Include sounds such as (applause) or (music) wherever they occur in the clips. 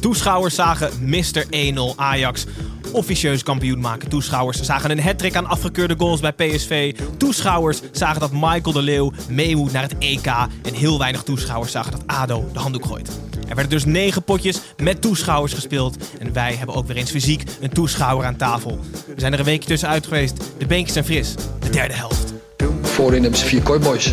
Toeschouwers zagen Mr. 1-0 Ajax officieus kampioen maken. Toeschouwers zagen een hat aan afgekeurde goals bij PSV. Toeschouwers zagen dat Michael de Leeuw mee moet naar het EK. En heel weinig toeschouwers zagen dat ADO de handdoek gooit. Er werden dus negen potjes met toeschouwers gespeeld. En wij hebben ook weer eens fysiek een toeschouwer aan tafel. We zijn er een weekje tussenuit geweest. De beentjes zijn fris. De derde helft. Voorin hebben ze vier kooiboys.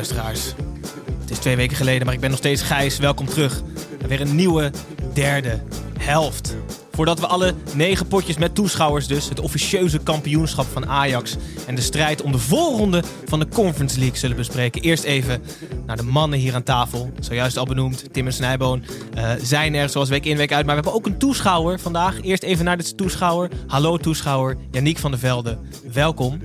Het is twee weken geleden, maar ik ben nog steeds Gijs. Welkom terug. Weer een nieuwe derde helft. Voordat we alle negen potjes met toeschouwers dus, het officieuze kampioenschap van Ajax en de strijd om de voorronde van de Conference League zullen bespreken. Eerst even naar de mannen hier aan tafel. Zojuist al benoemd, Tim en Snijboon eh, zijn er zoals week in week uit. Maar we hebben ook een toeschouwer vandaag. Eerst even naar de toeschouwer. Hallo toeschouwer, Yannick van der Velde. Welkom.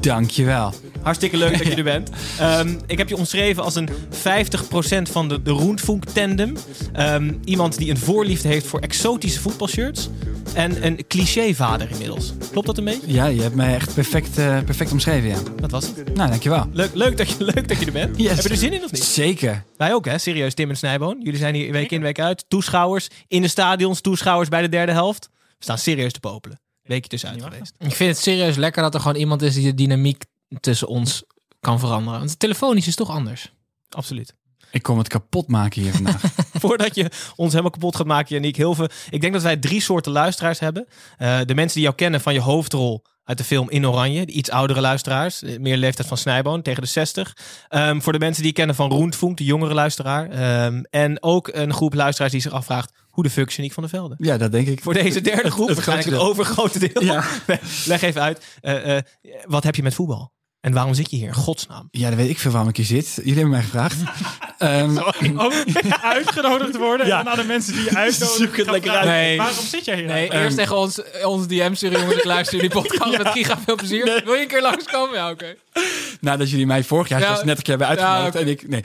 Dankjewel. Hartstikke leuk dat je er bent. Ehm, ik heb je omschreven als een 50% van de, de Roentvoink-tandem. Ehm, iemand die een voorliefde heeft voor exotische voetbalshirts. En een clichévader inmiddels. Klopt dat een beetje? Ja, je hebt mij echt perfect, eh, perfect omschreven, ja. Dat was het. Nou, dankjewel. Leuk, leuk, dat, je, (laughs) leuk dat je er bent. Yes. Heb je er zin in of niet? Zeker. Wij ook, hè? Serieus, Tim en Snijboon. Jullie zijn hier week in, week uit. Toeschouwers in de stadions, toeschouwers bij de derde helft. We staan serieus te popelen. Weekje tussenuit geweest. Ik vind het serieus lekker dat er gewoon iemand is die de dynamiek tussen ons kan veranderen. Want telefonisch is toch anders. Absoluut. Ik kom het kapot maken hier vandaag. (laughs) Voordat je ons helemaal kapot gaat maken, Yannick, heel veel. Ik denk dat wij drie soorten luisteraars hebben. Uh, de mensen die jou kennen van je hoofdrol uit de film In Oranje. De iets oudere luisteraars. Meer leeftijd van Snijboon, tegen de 60. Um, voor de mensen die je kennen van Roentvoink, de jongere luisteraar. Um, en ook een groep luisteraars die zich afvraagt... hoe de fuck Nick van der Velde? Ja, dat denk ik. Voor deze derde groep, het, waarschijnlijk het overgrote deel. Ja. (laughs) Leg even uit. Uh, uh, wat heb je met voetbal? En waarom zit je hier in godsnaam? Ja, dan weet ik veel waarom ik hier zit. Jullie hebben mij gevraagd. (laughs) um, ook (laughs) uitgenodigd worden ja. en aan de mensen die je uitnodigen. (laughs) Zoek het lekker uit. Nee. Waarom zit jij hier? Nee, nou? eerst tegen ons, ons DM sturen, jongens, ik luister jullie podcast ja. met Giga. Veel plezier. Nee. Wil je een keer langskomen? Ja, oké. Okay. Nadat jullie mij vorig jaar ja. net een keer hebben uitgenodigd. Ja, okay. en ik, nee.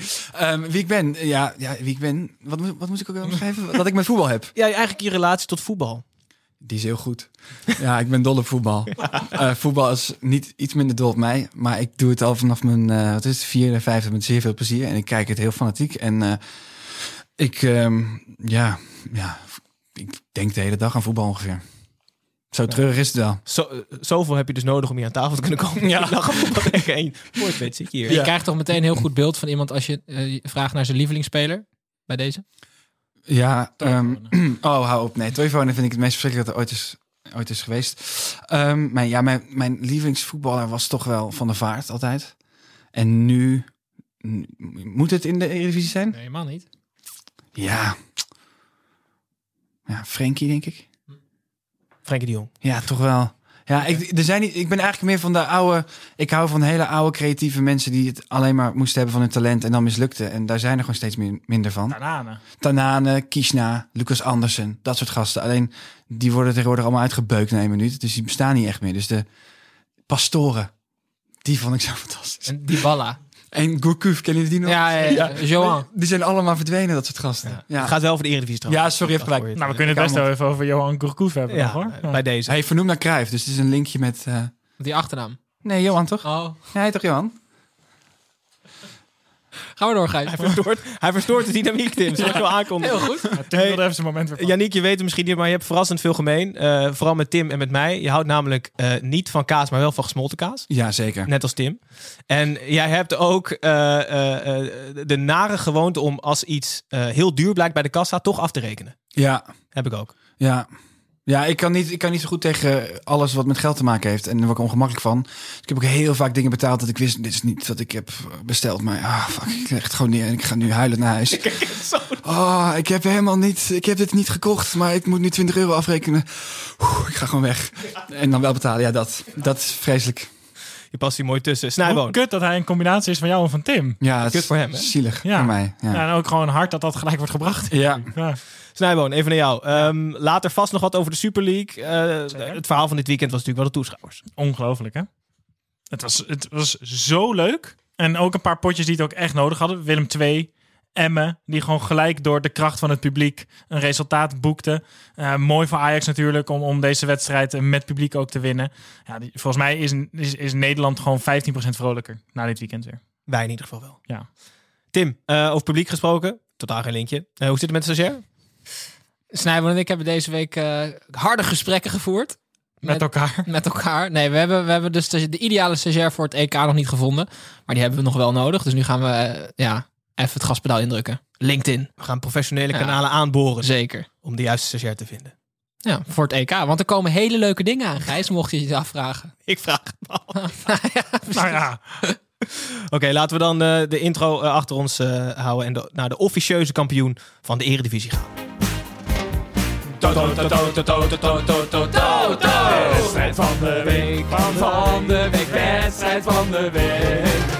Um, wie ik ben? Ja, ja, wie ik ben? Wat, wat moet ik ook omschrijven? Dat ik met voetbal heb. Ja, eigenlijk je relatie tot voetbal. Die is heel goed. Ja, ik ben dol op voetbal. Uh, (laughs) voetbal is niet iets minder dol op mij, maar ik doe het al vanaf mijn uh, wat is het, vierde, vijfde met zeer veel plezier en ik kijk het heel fanatiek en uh, ik, um, ja, ja, ik denk de hele dag aan voetbal ongeveer. Zo treurig is het wel. Zo, zoveel heb je dus nodig om hier aan tafel te kunnen komen. (laughs) Ja. Lach weet zit je hier. Je krijgt toch meteen een heel goed beeld van iemand als je uh, vraagt naar zijn lievelingsspeler bij deze? Ja, um, (clears throat) oh, hou op. Nee, Toivonen vind ik het meest verschrikkelijk dat er ooit is, ooit is geweest. Um, mijn, ja, mijn, mijn lievelingsvoetballer was toch wel Van der Vaart altijd. En nu, moet het in de Eredivisie zijn? Nee, helemaal niet. Ja. Ja, Frenkie denk ik. Frenkie de Jong. Ja, toch wel. Ja, ik, er zijn niet, ik ben eigenlijk meer van de oude... Ik hou van hele oude creatieve mensen die het alleen maar moesten hebben van hun talent en dan mislukte. En daar zijn er gewoon steeds meer, minder van. Tanane. Tanane, Kishna, Lucas Andersen, dat soort gasten. Alleen die worden tegenwoordig allemaal uitgebeukt na één minuut. Dus die bestaan niet echt meer. Dus de pastoren, die vond ik zo (laughs) fantastisch. En die Balla. En Gourcuff, kennen jullie die nog? Ja, ja, ja. Johan. Die zijn allemaal verdwenen, dat soort gasten. Ja. Ja. Het gaat wel voor de Eredivisie trouwens. Ja, sorry, even gelijk. Nou, we kunnen het best wel even over Johan Gourcuff hebben ja, nog, hoor. Bij deze. Hij vernoemd naar Cruijff, dus het is een linkje met... Uh... Die achternaam? Nee, Johan toch? Oh. Ja, hij toch Johan? Gaan we door, Gijs. Hij verstoort, hij verstoort de dynamiek, Tim. Zoals je al aankondigde. Heel goed. Tim Hey, wilde even zijn moment weer Yannick, je weet het misschien niet, maar je hebt verrassend veel gemeen. Eh, vooral met Tim en met mij. Je houdt namelijk eh, niet van kaas, maar wel van gesmolten kaas. Ja, zeker. Net als Tim. En jij hebt ook eh, eh, eh, de nare gewoonte om als iets eh, heel duur blijkt bij de kassa toch af te rekenen. Ja, Heb ik ook. ja. Ja, ik kan, niet, ik kan niet zo goed tegen alles wat met geld te maken heeft. En daar word ik ongemakkelijk van. Dus ik heb ook heel vaak dingen betaald dat ik wist... dit is niet wat ik heb besteld. Maar ah, fuck, ik leg het gewoon neer en ik ga nu huilen naar huis. (laughs) Oh, ik heb helemaal niet... Ik heb dit niet gekocht, maar ik moet nu 20 euro afrekenen. Oeh, ik ga gewoon weg. En dan wel betalen. Ja, dat, dat is vreselijk. Je past hier mooi tussen. Snijboon. kut dat hij een combinatie is van jou en van Tim. Ja, het Kut is voor hem, hè? zielig Ja. voor mij. Ja. Ja. en ook gewoon hard dat dat gelijk wordt gebracht. ja. Ja. Snijboon, even naar jou. Ehm, later vast nog wat over de Super League. Eh, het verhaal van dit weekend was natuurlijk wel de toeschouwers. Ongelooflijk, hè? Het was, het was zo leuk. En ook een paar potjes die het ook echt nodig hadden. Willem II, Emmen, die gewoon gelijk door de kracht van het publiek een resultaat boekte. Eh, mooi voor Ajax natuurlijk om, om deze wedstrijd met publiek ook te winnen. Ja, die, volgens mij is, is, is Nederland gewoon 15% vrolijker na dit weekend weer. Wij in ieder geval wel. Ja. Tim, eh, over publiek gesproken. Totaal geen linkje. Eh, hoe zit het met de stagiair? Snijboon en ik hebben deze week eh, harde gesprekken gevoerd. Met, elkaar. Met elkaar. Nee, we hebben, we hebben dus de, de ideale stagiair voor het EK nog niet gevonden. Maar die hebben we nog wel nodig. Dus nu gaan we ja, even het gaspedaal indrukken. LinkedIn. We gaan professionele Ja. kanalen aanboren Zeker. om de juiste stagiair te vinden. Ja, voor het EK. Want er komen hele leuke dingen aan, Gijs, mocht je je afvragen. (laughs) Ik vraag het al. (laughs) Nou ja, (laughs) Oké, laten we dan eh, de intro eh, achter ons eh, houden en de- naar de officieuze kampioen van de Eredivisie gaan. wedstrijd van de week. Van de week, wedstrijd van de week.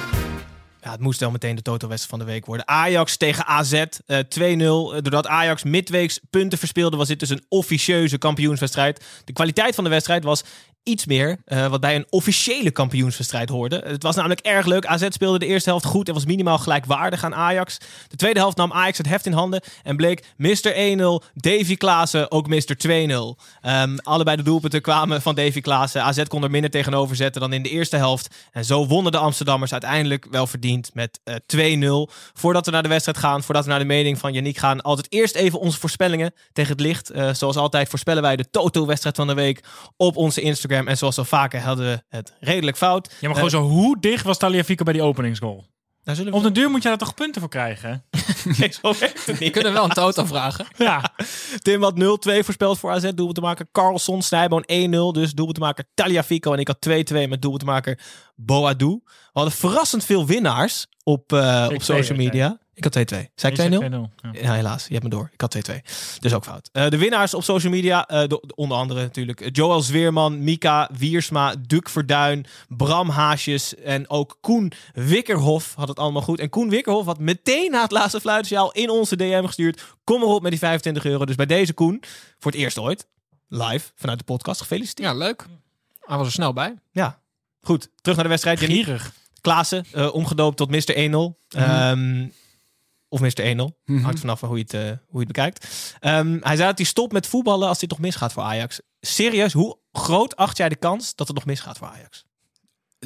Het moest wel meteen de Toto-wedstrijd van de week worden. Ajax tegen AZ, eh 2-0. Eh, Doordat Ajax midweeks punten verspeelde, was dit dus een officieuze kampioenswedstrijd. De kwaliteit van de wedstrijd was iets meer eh, wat bij een officiële kampioenswedstrijd hoorde. Het was namelijk erg leuk. AZ speelde de eerste helft goed en was minimaal gelijkwaardig aan Ajax. De tweede helft nam Ajax het heft in handen en bleek Mr. 1-0, Davy Klaassen ook Mr. 2-0. Ehm, allebei de doelpunten kwamen van Davy Klaassen. AZ kon er minder tegenover zetten dan in de eerste helft. En zo wonnen de Amsterdammers uiteindelijk wel verdiend met eh 2-0. Voordat we naar de wedstrijd gaan, voordat we naar de mening van Yannick gaan, altijd eerst even onze voorspellingen tegen het licht. Eh, zoals altijd voorspellen wij de Toto-wedstrijd van de week op onze Instagram. En zoals al vaker hadden we het redelijk fout. Ja, maar gewoon zo, hoe dicht was Taliafico bij die openingsgoal? Daar zullen we Op de duur moet je daar toch punten voor krijgen? (laughs) Nee, zo werkt het We kunnen wel een toto vragen. (laughs) Ja, Tim had 0-2 voorspeld voor AZ. Doelpuntemaker Carlson. Snijboon 1-0. Dus doelpuntemaker Taliafico. En ik had 2-2 met doelpuntemaker Boadu. We hadden verrassend veel winnaars op, eh, op social 2-2. media. Ik had 2-2. Zei ik 2-0? Ja. Ja, helaas. Je hebt me door. Ik had 2-2. Dus ook fout. Eh, de winnaars op social media, eh, de- de- onder andere natuurlijk eh, Joel Zweerman, Mika Wiersma, Duk Verduin, Bram Haasjes en ook Koen Wikkerhof had het allemaal goed. En Koen Wikkerhof had meteen na het laatste fluitsignaal in onze DM gestuurd. Kom erop met die 25 euro. Dus bij deze Koen, voor het eerst ooit, live vanuit de podcast, gefeliciteerd. Ja, leuk. Hij was er snel bij. Ja. Goed, terug naar de wedstrijd. Gierig. Klaassen, eh, omgedoopt tot Mr. 1-0. Ehm, of Mr. 1-0. Mhm. Hangt vanaf van hoe je het, eh, hoe je het bekijkt. Ehm, hij zei dat hij stopt met voetballen als dit nog misgaat voor Ajax. Serieus, hoe groot acht jij de kans dat het nog misgaat voor Ajax?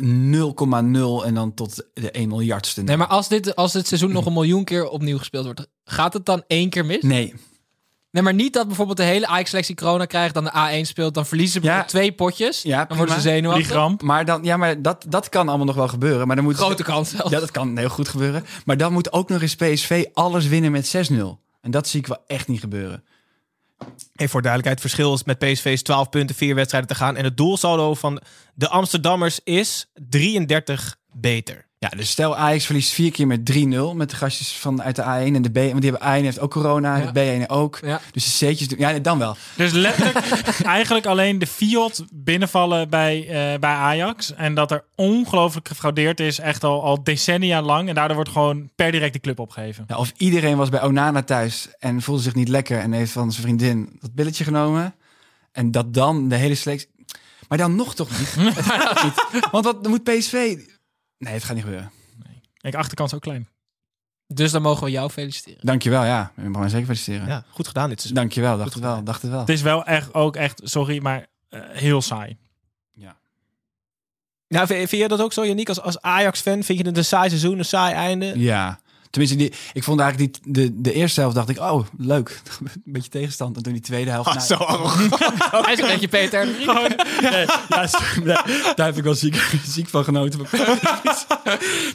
0,0 en dan tot de 1 miljardste. Nee, maar als dit, als dit seizoen nog een miljoen keer opnieuw gespeeld wordt, gaat het dan één keer mis? Nee. Nee, maar niet dat bijvoorbeeld de hele Ajax-selectie corona krijgt, dan de A1 speelt, dan verliezen ze Ja. twee potjes. Ja, dan worden ze zenuwachtig. Maar, dan, ja, maar dat, dat kan allemaal nog wel gebeuren. Maar dan moet Grote kans zelfs. Ja, dat kan heel goed gebeuren. Maar dan moet ook nog eens PSV alles winnen met 6-0. En dat zie ik wel echt niet gebeuren. Even voor duidelijkheid, het verschil is met PSV's 12 punten, 4 wedstrijden te gaan. En het doelsaldo van de Amsterdammers is 33 beter. Ja, dus stel Ajax verliest vier keer met 3-0 met de gastjes van uit de A1 en de B. Want die hebben A1 heeft ook corona, Ja. de B1 ook. Ja. Dus de C'tjes doen. Ja, dan wel. Dus letterlijk (laughs) eigenlijk alleen de Fiat binnenvallen bij, eh, bij Ajax. En dat er ongelooflijk gefraudeerd is, echt al, al decennia lang. En daardoor wordt gewoon per direct de club opgegeven. Ja, of iedereen was bij Onana thuis en voelde zich niet lekker en heeft van zijn vriendin dat billetje genomen. En dat dan de hele selectie. Maar dan nog toch niet. (laughs) Het gaat niet. Want wat dan moet PSV. Nee, het gaat niet gebeuren. Ik achterkant ook klein. Dus dan mogen we jou feliciteren. Dankjewel, ja. Ik mag me zeker feliciteren. Ja, goed gedaan dit seizoen. Dankjewel, dacht het wel. Dacht het wel. Het is wel echt ook echt, sorry, maar eh, heel saai. Ja. Nou, vind, vind jij dat ook zo, Janiek? Als, als Ajax-fan vind je het een saai seizoen, een saai einde? Ja. Tenminste, die, ik vond eigenlijk die, de, de eerste helft dacht ik, oh, leuk. (laughs) Een beetje tegenstand. En toen die tweede helft... Ah, nou, zo arrogant. (laughs) Hij is een beetje Peter. (laughs) Nee, ja, sorry, nee, daar heb ik wel ziek, ziek van genoten.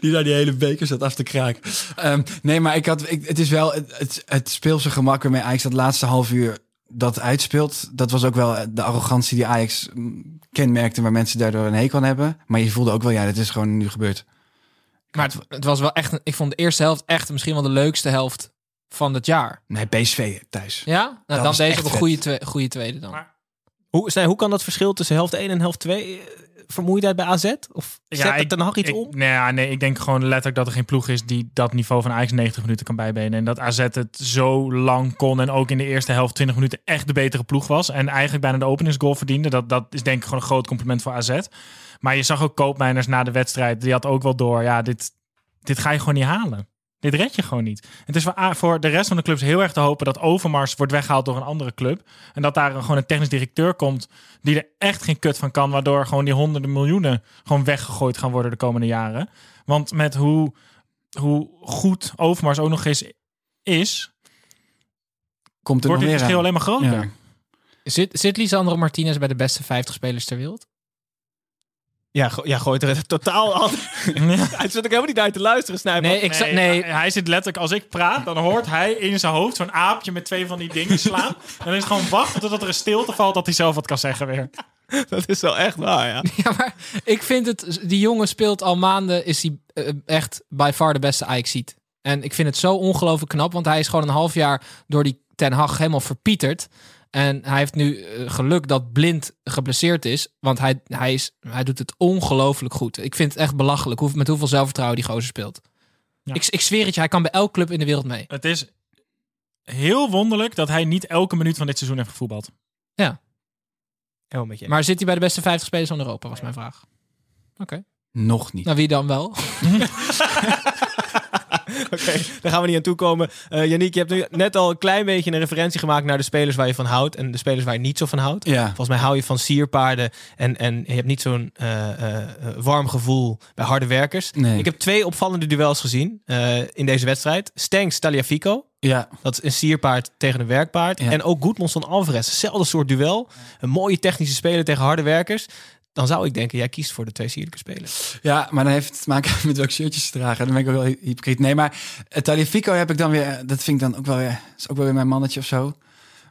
die daar die hele beker zat af te kraken. Ehm, nee, maar ik had, ik, het is wel het, het, het speelse gemak waarmee Ajax dat laatste half uur dat uitspeelt. Dat was ook wel de arrogantie die Ajax mm, kenmerkte, waar mensen daardoor een hekel aan hebben. Maar je voelde ook wel, ja, dit is gewoon nu gebeurd. Maar het, het was wel echt, ik vond de eerste helft echt misschien wel de leukste helft van het jaar. Nee, PSV thuis. Ja? Nou, Dat dan deze op een goede, twe- goede tweede dan. Maar- Hoe, Snij, hoe kan dat verschil tussen helft 1 en helft 2? eh, Vermoeidheid bij AZ? Of zet Ja, het er nog iets ik, om? Nee, ja, nee, ik denk gewoon letterlijk dat er geen ploeg is die dat niveau van Ajax 90 minuten kan bijbenen. En dat AZ het zo lang kon en ook in de eerste helft 20 minuten echt de betere ploeg was. En eigenlijk bijna de openingsgoal verdiende. Dat, dat is denk ik gewoon een groot compliment voor AZ. Maar je zag ook Koopmeiners na de wedstrijd. Die had ook wel door, ja, dit, dit ga je gewoon niet halen. Dit red je gewoon niet. Het is voor, de rest van de clubs heel erg te hopen dat Overmars wordt weggehaald door een andere club. En dat daar gewoon een technisch directeur komt die er echt geen kut van kan. Waardoor gewoon die honderden miljoenen gewoon weggegooid gaan worden de komende jaren. Want met hoe, hoe goed Overmars ook nog eens is, Komt er wordt meer verschil aan. alleen maar groter. Ja. Zit, zit Lisandro Martinez bij de beste 50 spelers ter wereld? Ja, go- ja gooit er het totaal aan. (laughs) (laughs) Hij zit ook helemaal niet uit te luisteren, Snijboom. Nee, ik zag, nee, hij- zit letterlijk, als ik praat, dan hoort hij in zijn hoofd zo'n aapje met twee van die dingen slaan. (laughs) en dan is het gewoon wachten totdat er een stilte valt dat hij zelf wat kan zeggen weer. Dat is wel echt waar, ja. Ja, maar ik vind het... Die jongen speelt al maanden, is hij eh, echt by far de beste ajax ziet. En ik vind het zo ongelooflijk knap, want hij is gewoon een half jaar door die Ten Hag helemaal verpieterd. En hij heeft nu eh, geluk dat Blind geblesseerd is, want hij, hij, is, hij doet het ongelooflijk goed. Ik vind het echt belachelijk hoe, met hoeveel zelfvertrouwen die gozer speelt. Ja. Ik, ik zweer het je, hij kan bij elk club in de wereld mee. Het is heel wonderlijk dat hij niet elke minuut van dit seizoen heeft gevoetbald. Helemaal met je. Maar zit hij bij de beste 50 spelers van Europa, was mijn vraag. Oké. Nog niet. Nou, wie dan wel? (laughs) (laughs) (laughs) Oké, daar gaan we niet aan toekomen. Eh Yannick, je hebt nu net al een klein beetje een referentie gemaakt naar de spelers waar je van houdt en de spelers waar je niet zo van houdt. Ja. Volgens mij hou je van sierpaarden en, en je hebt niet zo'n eh, eh, warm gevoel bij harde werkers. Nee. Ik heb twee opvallende duels gezien in deze wedstrijd. Stenks Taliafico, Ja, dat is een sierpaard tegen een werkpaard. Ja. En ook Goedmonson Alvarez, hetzelfde soort duel. Een mooie technische speler tegen harde werkers. Dan zou ik denken, jij kiest voor de twee sierlijke spelers. Ja, maar dan heeft het te maken (laughs) met welke shirtjes ze dragen. Dan ben ik ook wel hypocriet. Nee, maar het Taliafico heb ik dan weer... Dat vind ik dan ook wel weer... is ook wel weer mijn mannetje of zo.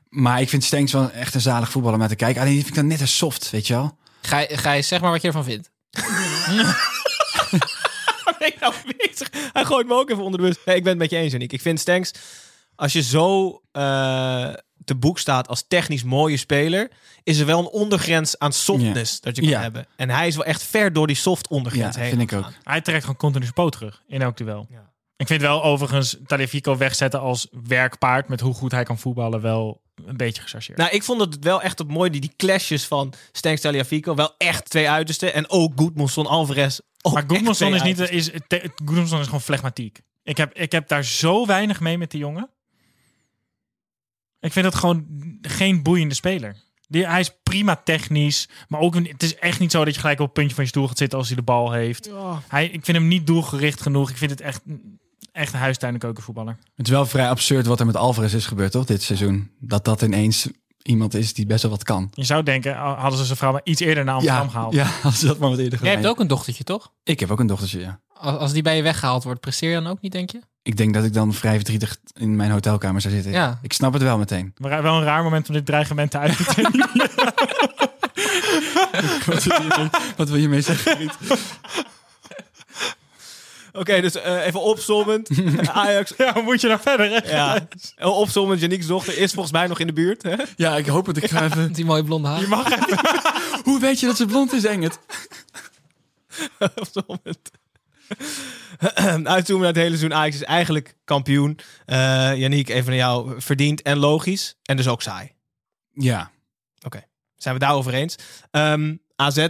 Maar ik vind Stenks wel echt een zalig voetballer om naar te kijken. Alleen die vind ik dan net een soft, weet je wel. Ga, je- ga je zeg maar wat je ervan vindt. (laughs) (laughs) Ben ik nou bezig? Hij gooit me ook even onder de bus. Nee, ik ben het met je eens, Yannick. Ik vind Stenks, als je zo eh, te boek staat als technisch mooie speler, is er wel een ondergrens aan softness dat je kan Ja. hebben. En hij is wel echt ver door die soft ondergrens Ja, heen. vind ik ook. gegaan. Hij trekt gewoon continu zijn poot terug in elk duel. Ja. Ik vind wel overigens Taliafico wegzetten als werkpaard met hoe goed hij kan voetballen wel een beetje gechargeerd. Nou, ik vond het wel echt op mooi, die, die clashes van Stenks Taliafico. Wel echt twee uitersten. En ook Goedmonson Alvarez. Ook maar twee is, niet, is, te- is gewoon flegmatiek. Ik heb, ik heb daar zo weinig mee met die jongen. Ik vind het gewoon geen boeiende speler. Die, hij is prima technisch, maar ook een- het is echt niet zo dat je gelijk op het puntje van je stoel gaat zitten als hij de bal heeft. Hij, ik vind hem niet doelgericht genoeg. Ik vind het echt, echt een huistuin- en keukenvoetballer. Het is wel vrij absurd wat er met Alvarez is gebeurd, toch? Dit seizoen. Dat dat ineens iemand is die best wel wat kan. Je zou denken, hadden ze zijn vrouw maar iets eerder naar Amsterdam Ja, gehaald. ja, (laughs) als ze dat maar wat eerder Jij gedaan. hebt ook een dochtertje, toch? Ik heb ook een dochtertje, ja. Als, als die bij je weggehaald wordt, presteer je dan ook niet, denk je? Ik denk dat ik dan vrij verdrietig in mijn hotelkamer zou zitten. Ja. Ik snap het wel meteen. Maar wel een raar moment om dit dreigement te (laughs) uiten. wat, wil je mee, wat wil je mee zeggen? Oké, dus eh, even opzommend. (laughs) Ajax. ja, hoe moet je nou verder? Hè? Ja, opzommend. Janiek's dochter is volgens mij nog in de buurt. Hè? Ja, ik hoop het. Ik ga even... Die mooie blonde haar. Je mag even. (laughs) Hoe weet je dat ze blond is, Engert? opzommend. (clears throat) Uitzoomen naar het hele seizoen. Ajax is eigenlijk kampioen. Eh Janiek, even naar jou. Verdiend en logisch. En dus ook saai. Ja. Zijn we daarover eens? Ehm, AZ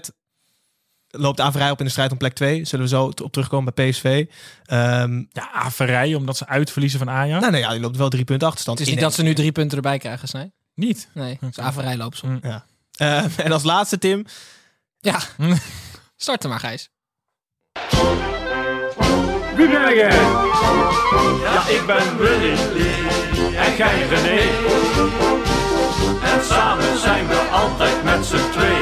loopt averij op in de strijd om plek 2. Zullen we zo op terugkomen bij PSV. Ehm Ja, averij, omdat ze uitverliezen van Ajax. nou, nou ja, die loopt wel drie punten achterstand. Het is niet dat ze nu drie punten erbij krijgen, Snij. Niet. Nee, is averij lopen ze. Eh, en als laatste, Tim. Ja, (laughs) Start er maar, Gijs. Wie ben jij? Ja, ik ben Willy. En jij René. En samen zijn we altijd met z'n twee.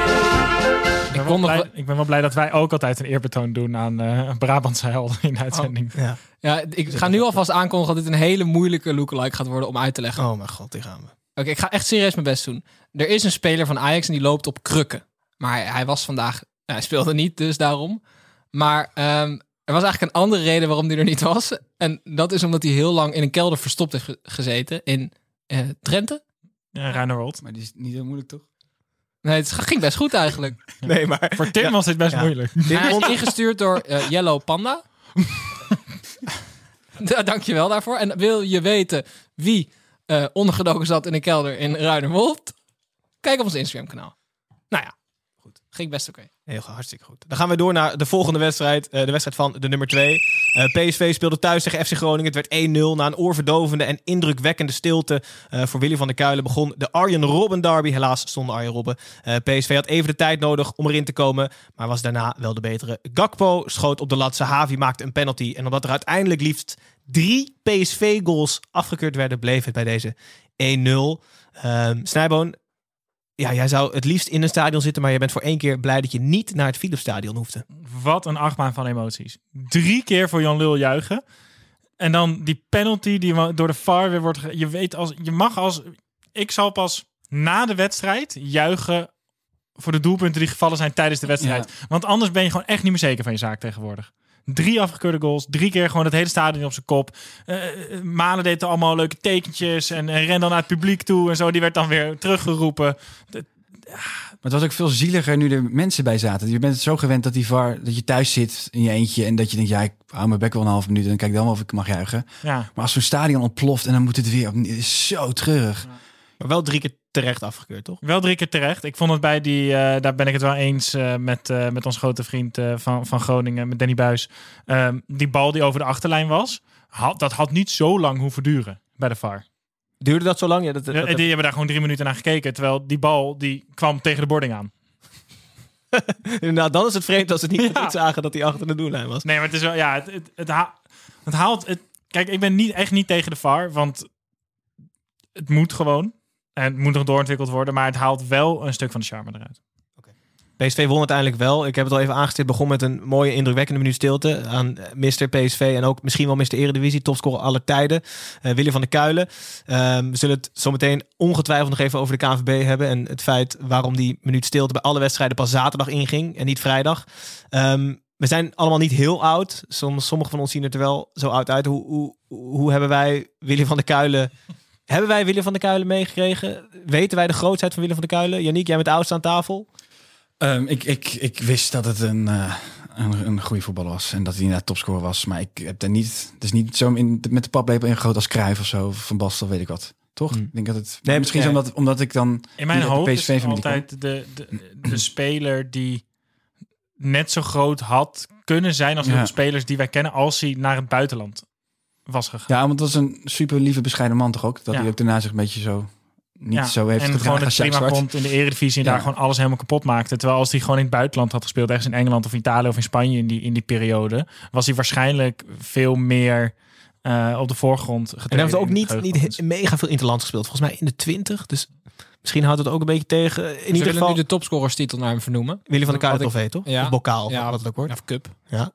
Ik ben, wel blij, ik ben wel blij dat wij ook altijd een eerbetoon doen aan eh Brabantse helden in de uitzending. Ja. Ja, ik ga nu alvast aankondigen dat dit een hele moeilijke lookalike gaat worden om uit te leggen. Oh mijn god, die gaan we. Oké, ik ga echt serieus mijn best doen. Er is een speler van Ajax en die loopt op krukken. Maar hij, hij was vandaag... ja, hij speelde niet, dus daarom. Maar ehm, er was eigenlijk een andere reden waarom hij er niet was. En dat is omdat hij heel lang in een kelder verstopt heeft ge- gezeten in eh, Drenthe. Ja, Ruinerwold. Maar die is niet heel moeilijk, toch? Nee, het ging best goed eigenlijk. (laughs) Nee, maar... Voor Tim was dit best Ja. moeilijk. Hij is ingestuurd door eh, Yellow Panda. (laughs) Dankjewel daarvoor. En wil je weten wie eh, ondergedoken zat in een kelder in Ruinerwold? Kijk op ons Instagram kanaal. Nou ja, goed. Ging best oké. Heel goed, hartstikke goed. Dan gaan we door naar de volgende wedstrijd. eh, de wedstrijd van de nummer 2. PSV speelde thuis tegen FC Groningen. Het werd 1-0. Na een oorverdovende en indrukwekkende stilte eh, voor Willy van der Kuilen begon de Arjen Robben derby. Helaas zonder Arjen Robben. Eh, PSV had even de tijd nodig om erin te komen. Maar was daarna wel de betere. Gakpo schoot op de lat. Sahavi maakte een penalty. En omdat er uiteindelijk liefst drie PSV-goals afgekeurd werden, bleef het bij deze 1-0. Ehm Snijboon, ja, jij zou het liefst in een stadion zitten, maar je bent voor één keer blij dat je niet naar het Philipsstadion hoefde. Wat een achtbaan van emoties. Drie keer voor Jan Lul juichen. En dan die penalty die door de VAR weer wordt... Je weet als... Je mag als... Ik zal pas na de wedstrijd juichen voor de doelpunten die gevallen zijn tijdens de wedstrijd. Want anders ben je gewoon echt niet meer zeker van je zaak tegenwoordig. Drie afgekeurde goals. Drie keer gewoon het hele stadion op zijn kop. Eh, eh, Malen deed er allemaal leuke tekentjes. En, en ren dan naar het publiek toe. En zo. Die werd dan weer teruggeroepen. Maar het was ook veel zieliger nu er mensen bij zaten. Je bent zo gewend dat die VAR, dat je thuis zit in je eentje en dat je denkt, ja, ik hou mijn bek wel een half minuut en dan kijk dan wel of ik mag juichen. Ja. Maar als zo'n stadion ontploft en dan moet het weer opnieuw, het is zo treurig. Maar wel drie keer terecht afgekeurd, toch? Wel drie keer terecht. Ik vond het bij die, eh, daar ben ik het wel eens eh, met, eh, met ons grote vriend van, van Groningen, met Danny Buis. Ehm, die bal die over de achterlijn was, had, dat had niet zo lang hoeven duren bij de VAR. Duurde dat zo lang? Ja, dat, dat- Ja, dat- die hebben daar gewoon drie minuten naar gekeken, terwijl die bal die kwam tegen de boarding aan. (laughs) Inderdaad, dan is het vreemd als ze niet (laughs) Ja. zagen dat hij achter de doellijn was. Nee, maar het is wel, ja, het, het, het, ha- het haalt, het, kijk, ik ben niet, echt niet tegen de VAR, want het moet gewoon. En het moet nog doorontwikkeld worden, maar het haalt wel een stuk van de charme eruit. PSV won uiteindelijk wel. Ik heb het al even aangestipt. Begon met een mooie, indrukwekkende minuut stilte aan eh, Mr. PSV. En ook misschien wel Mr. Eredivisie, topscorer aller tijden. eh Willy van der Kuilen. Ehm, we zullen het zometeen ongetwijfeld nog even over de KNVB hebben. En het feit waarom die minuut stilte bij alle wedstrijden pas zaterdag inging en niet vrijdag. Ehm, we zijn allemaal niet heel oud. Soms, sommigen van ons zien er wel zo oud uit. Hoe, hoe, hoe hebben wij Willy van der Kuilen... Hebben wij Willy van der Kuilen meegekregen? Weten wij de grootheid van Willy van der Kuilen? Yannick, jij bent de oudste aan tafel. Ehm, ik, ik, ik wist dat het een, eh, een, een goede voetballer was en dat hij inderdaad topscorer was. Maar ik heb daar niet, het is niet zo in, met de paplepel ingegoten als Cruijff of zo, of Van Basten, weet ik wat. Toch? Hmm. Ik denk dat het, Nee, misschien nee. omdat, omdat ik dan In mijn hoofd de is kom. altijd de, de, de speler die net zo groot had kunnen zijn als Ja. veel spelers die wij kennen als hij naar het buitenland was gegaan. Ja, want dat was een super lieve, bescheiden man toch ook? Dat Ja. hij ook daarna zich een beetje zo niet Ja, zo heeft en gewoon het prima vond in de Eredivisie en Ja. daar gewoon alles helemaal kapot maakte. Terwijl als hij gewoon in het buitenland had gespeeld, ergens in Engeland of Italië of in Spanje in die, in die periode, was hij waarschijnlijk veel meer eh, op de voorgrond En getreden. hij heeft ook in niet, het niet mega veel interland gespeeld. Volgens mij in de 20. Dus misschien houdt het ook een beetje tegen. In Ze ieder geval nu de topscorerstitel naar hem vernoemen. Willy van der Kuilen Wat ik- trofee, toch? Ja. Of bokaal, Ja, wat het ook wordt. Of cup. Ja.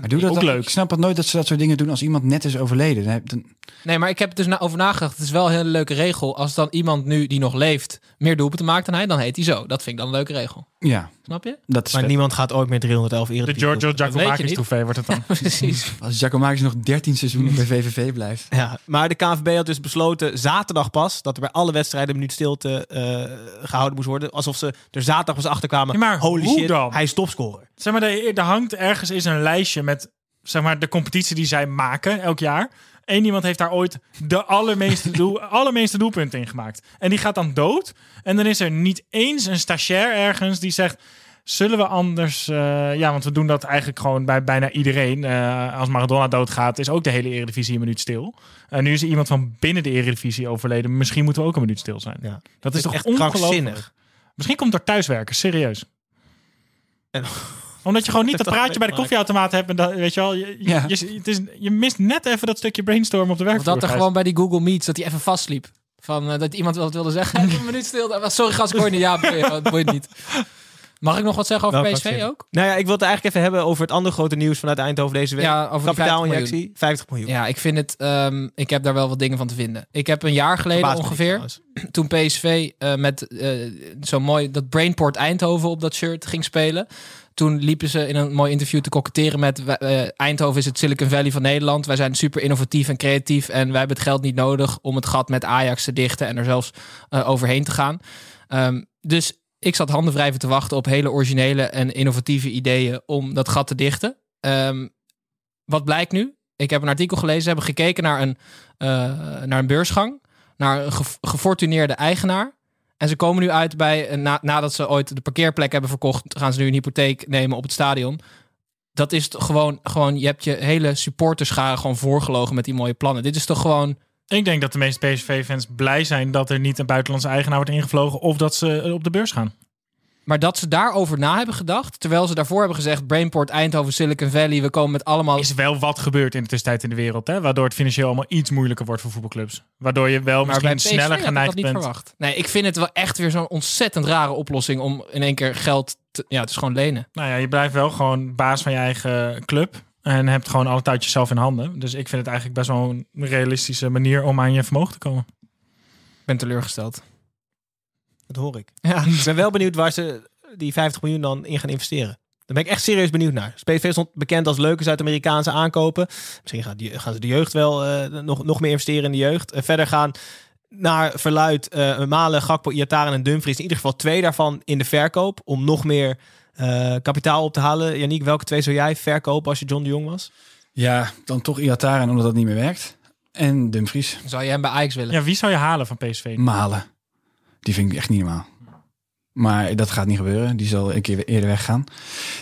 Maar doe dat Ook dan- leuk. Ik snap het nooit dat ze dat soort dingen doen als iemand net is overleden. Dan Nee, maar ik heb er dus na- over nagedacht. Het is wel een hele leuke regel. Als dan iemand nu die nog leeft meer doelpunten maakt dan hij, dan heet hij zo. Dat vind ik dan een leuke regel. ja, Snap je? dat is Maar vet. niemand gaat ooit meer 311 De Eredivisie. Giorgio Giacomakis trofee wordt het dan. (laughs) Precies. Als Giacomakis nog 13 seizoenen bij VVV blijft. Ja, maar de KNVB had dus besloten zaterdag pas dat er bij alle wedstrijden een minuut stilte eh, gehouden moest worden. Alsof ze er zaterdag pas achter kwamen. Ja, maar Holy hoe shit, dan? hij is topscorer. Zeg maar, er, er hangt ergens is een lijstje met zeg maar, de competitie die zij maken elk jaar. Eén iemand heeft daar ooit de allermeeste, doel, (laughs) allermeeste doelpunten in gemaakt. En die gaat dan dood. En dan is er niet eens een stagiair ergens die zegt... Zullen we anders... eh, ja, want we doen dat eigenlijk gewoon bij bijna iedereen. Eh, als Maradona doodgaat, is ook de hele Eredivisie een minuut stil. En nu is er iemand van binnen de Eredivisie overleden. Misschien moeten we ook een minuut stil zijn. Ja. Dat is toch echt ongelooflijk? Misschien komt er thuiswerken, serieus. Omdat je gewoon niet (laughs) dat Dat praatje bij de koffieautomaat hebt. En dat, weet je wel, je, Ja. je, het is, je mist net even dat stukje brainstorm op de Of werkvloer. dat er gewoon bij die Google Meets, dat hij even vastliep. Van, eh, dat iemand wel wat wilde zeggen. (laughs) Even een minuut stil. Sorry gast, ik hoor niet. Ja, (laughs) boeit niet. Mag ik nog wat zeggen over Welk PSV vaccin? ook? Nou ja, ik wil het eigenlijk even hebben over het andere grote nieuws vanuit Eindhoven deze week. Ja, over die 50 Kapitaalinjectie, 50 miljoen. Ja, ik vind het. ehm, ik heb daar wel wat dingen van te vinden. Ik heb een jaar geleden ongeveer, (clears throat) toen PSV eh, met eh, zo mooi dat Brainport Eindhoven op dat shirt ging spelen. Toen liepen ze in een mooi interview te koketteren met eh, Eindhoven is het Silicon Valley van Nederland. Wij zijn super innovatief en creatief en wij hebben het geld niet nodig om het gat met Ajax te dichten en er zelfs eh, overheen te gaan. Ehm, dus ik zat handen wrijven te wachten op hele originele en innovatieve ideeën om dat gat te dichten. Ehm, wat blijkt nu? Ik heb een artikel gelezen, ze hebben gekeken naar een, eh, naar een beursgang, naar een ge- gefortuneerde eigenaar. En ze komen nu uit bij, na, nadat ze ooit de parkeerplek hebben verkocht, gaan ze nu een hypotheek nemen op het stadion. Dat is gewoon, gewoon, je hebt je hele supporterscharen gewoon voorgelogen met die mooie plannen. Dit is toch gewoon, Ik denk dat de meeste PSV-fans blij zijn dat er niet een buitenlandse eigenaar wordt ingevlogen of dat ze eh, op de beurs gaan. maar dat ze daarover na hebben gedacht, terwijl ze daarvoor hebben gezegd, Brainport, Eindhoven, Silicon Valley, we komen met allemaal... Is wel wat gebeurd in de tussentijd in de wereld, hè? waardoor het financieel allemaal iets moeilijker wordt voor voetbalclubs. Waardoor je wel Maar misschien sneller had ik dat geneigd niet bent. verwacht. Nee, ik vind het wel echt weer zo'n ontzettend rare oplossing om in één keer geld... Te, ja, het is gewoon lenen. Nou ja, je blijft wel gewoon baas van je eigen club. En hebt gewoon alle touwtjes zelf in handen. Dus ik vind het eigenlijk best wel een realistische manier om aan je vermogen te komen. Ik ben teleurgesteld. Dat hoor ik. Ja. Ik ben wel benieuwd waar ze die 50 miljoen dan in gaan investeren. Daar ben ik echt serieus benieuwd naar. PSV stond bekend als leuke Zuid-Amerikaanse aankopen. Misschien gaan, die, gaan ze de jeugd wel eh, nog, nog meer investeren in de jeugd. En verder gaan naar verluid eh, Malen, Gakpo, Iataren en Dumfries. In ieder geval twee daarvan in de verkoop. Om nog meer eh, kapitaal op te halen. Yannick, welke twee zou jij verkopen als je John de Jong was? Ja, dan toch Iataren omdat dat niet meer werkt. En Dumfries. Zou je hem bij Ajax willen? Ja, wie zou je halen van PSV? Malen. Die vind ik echt niet normaal. Maar dat gaat niet gebeuren. Die zal een keer eerder weggaan.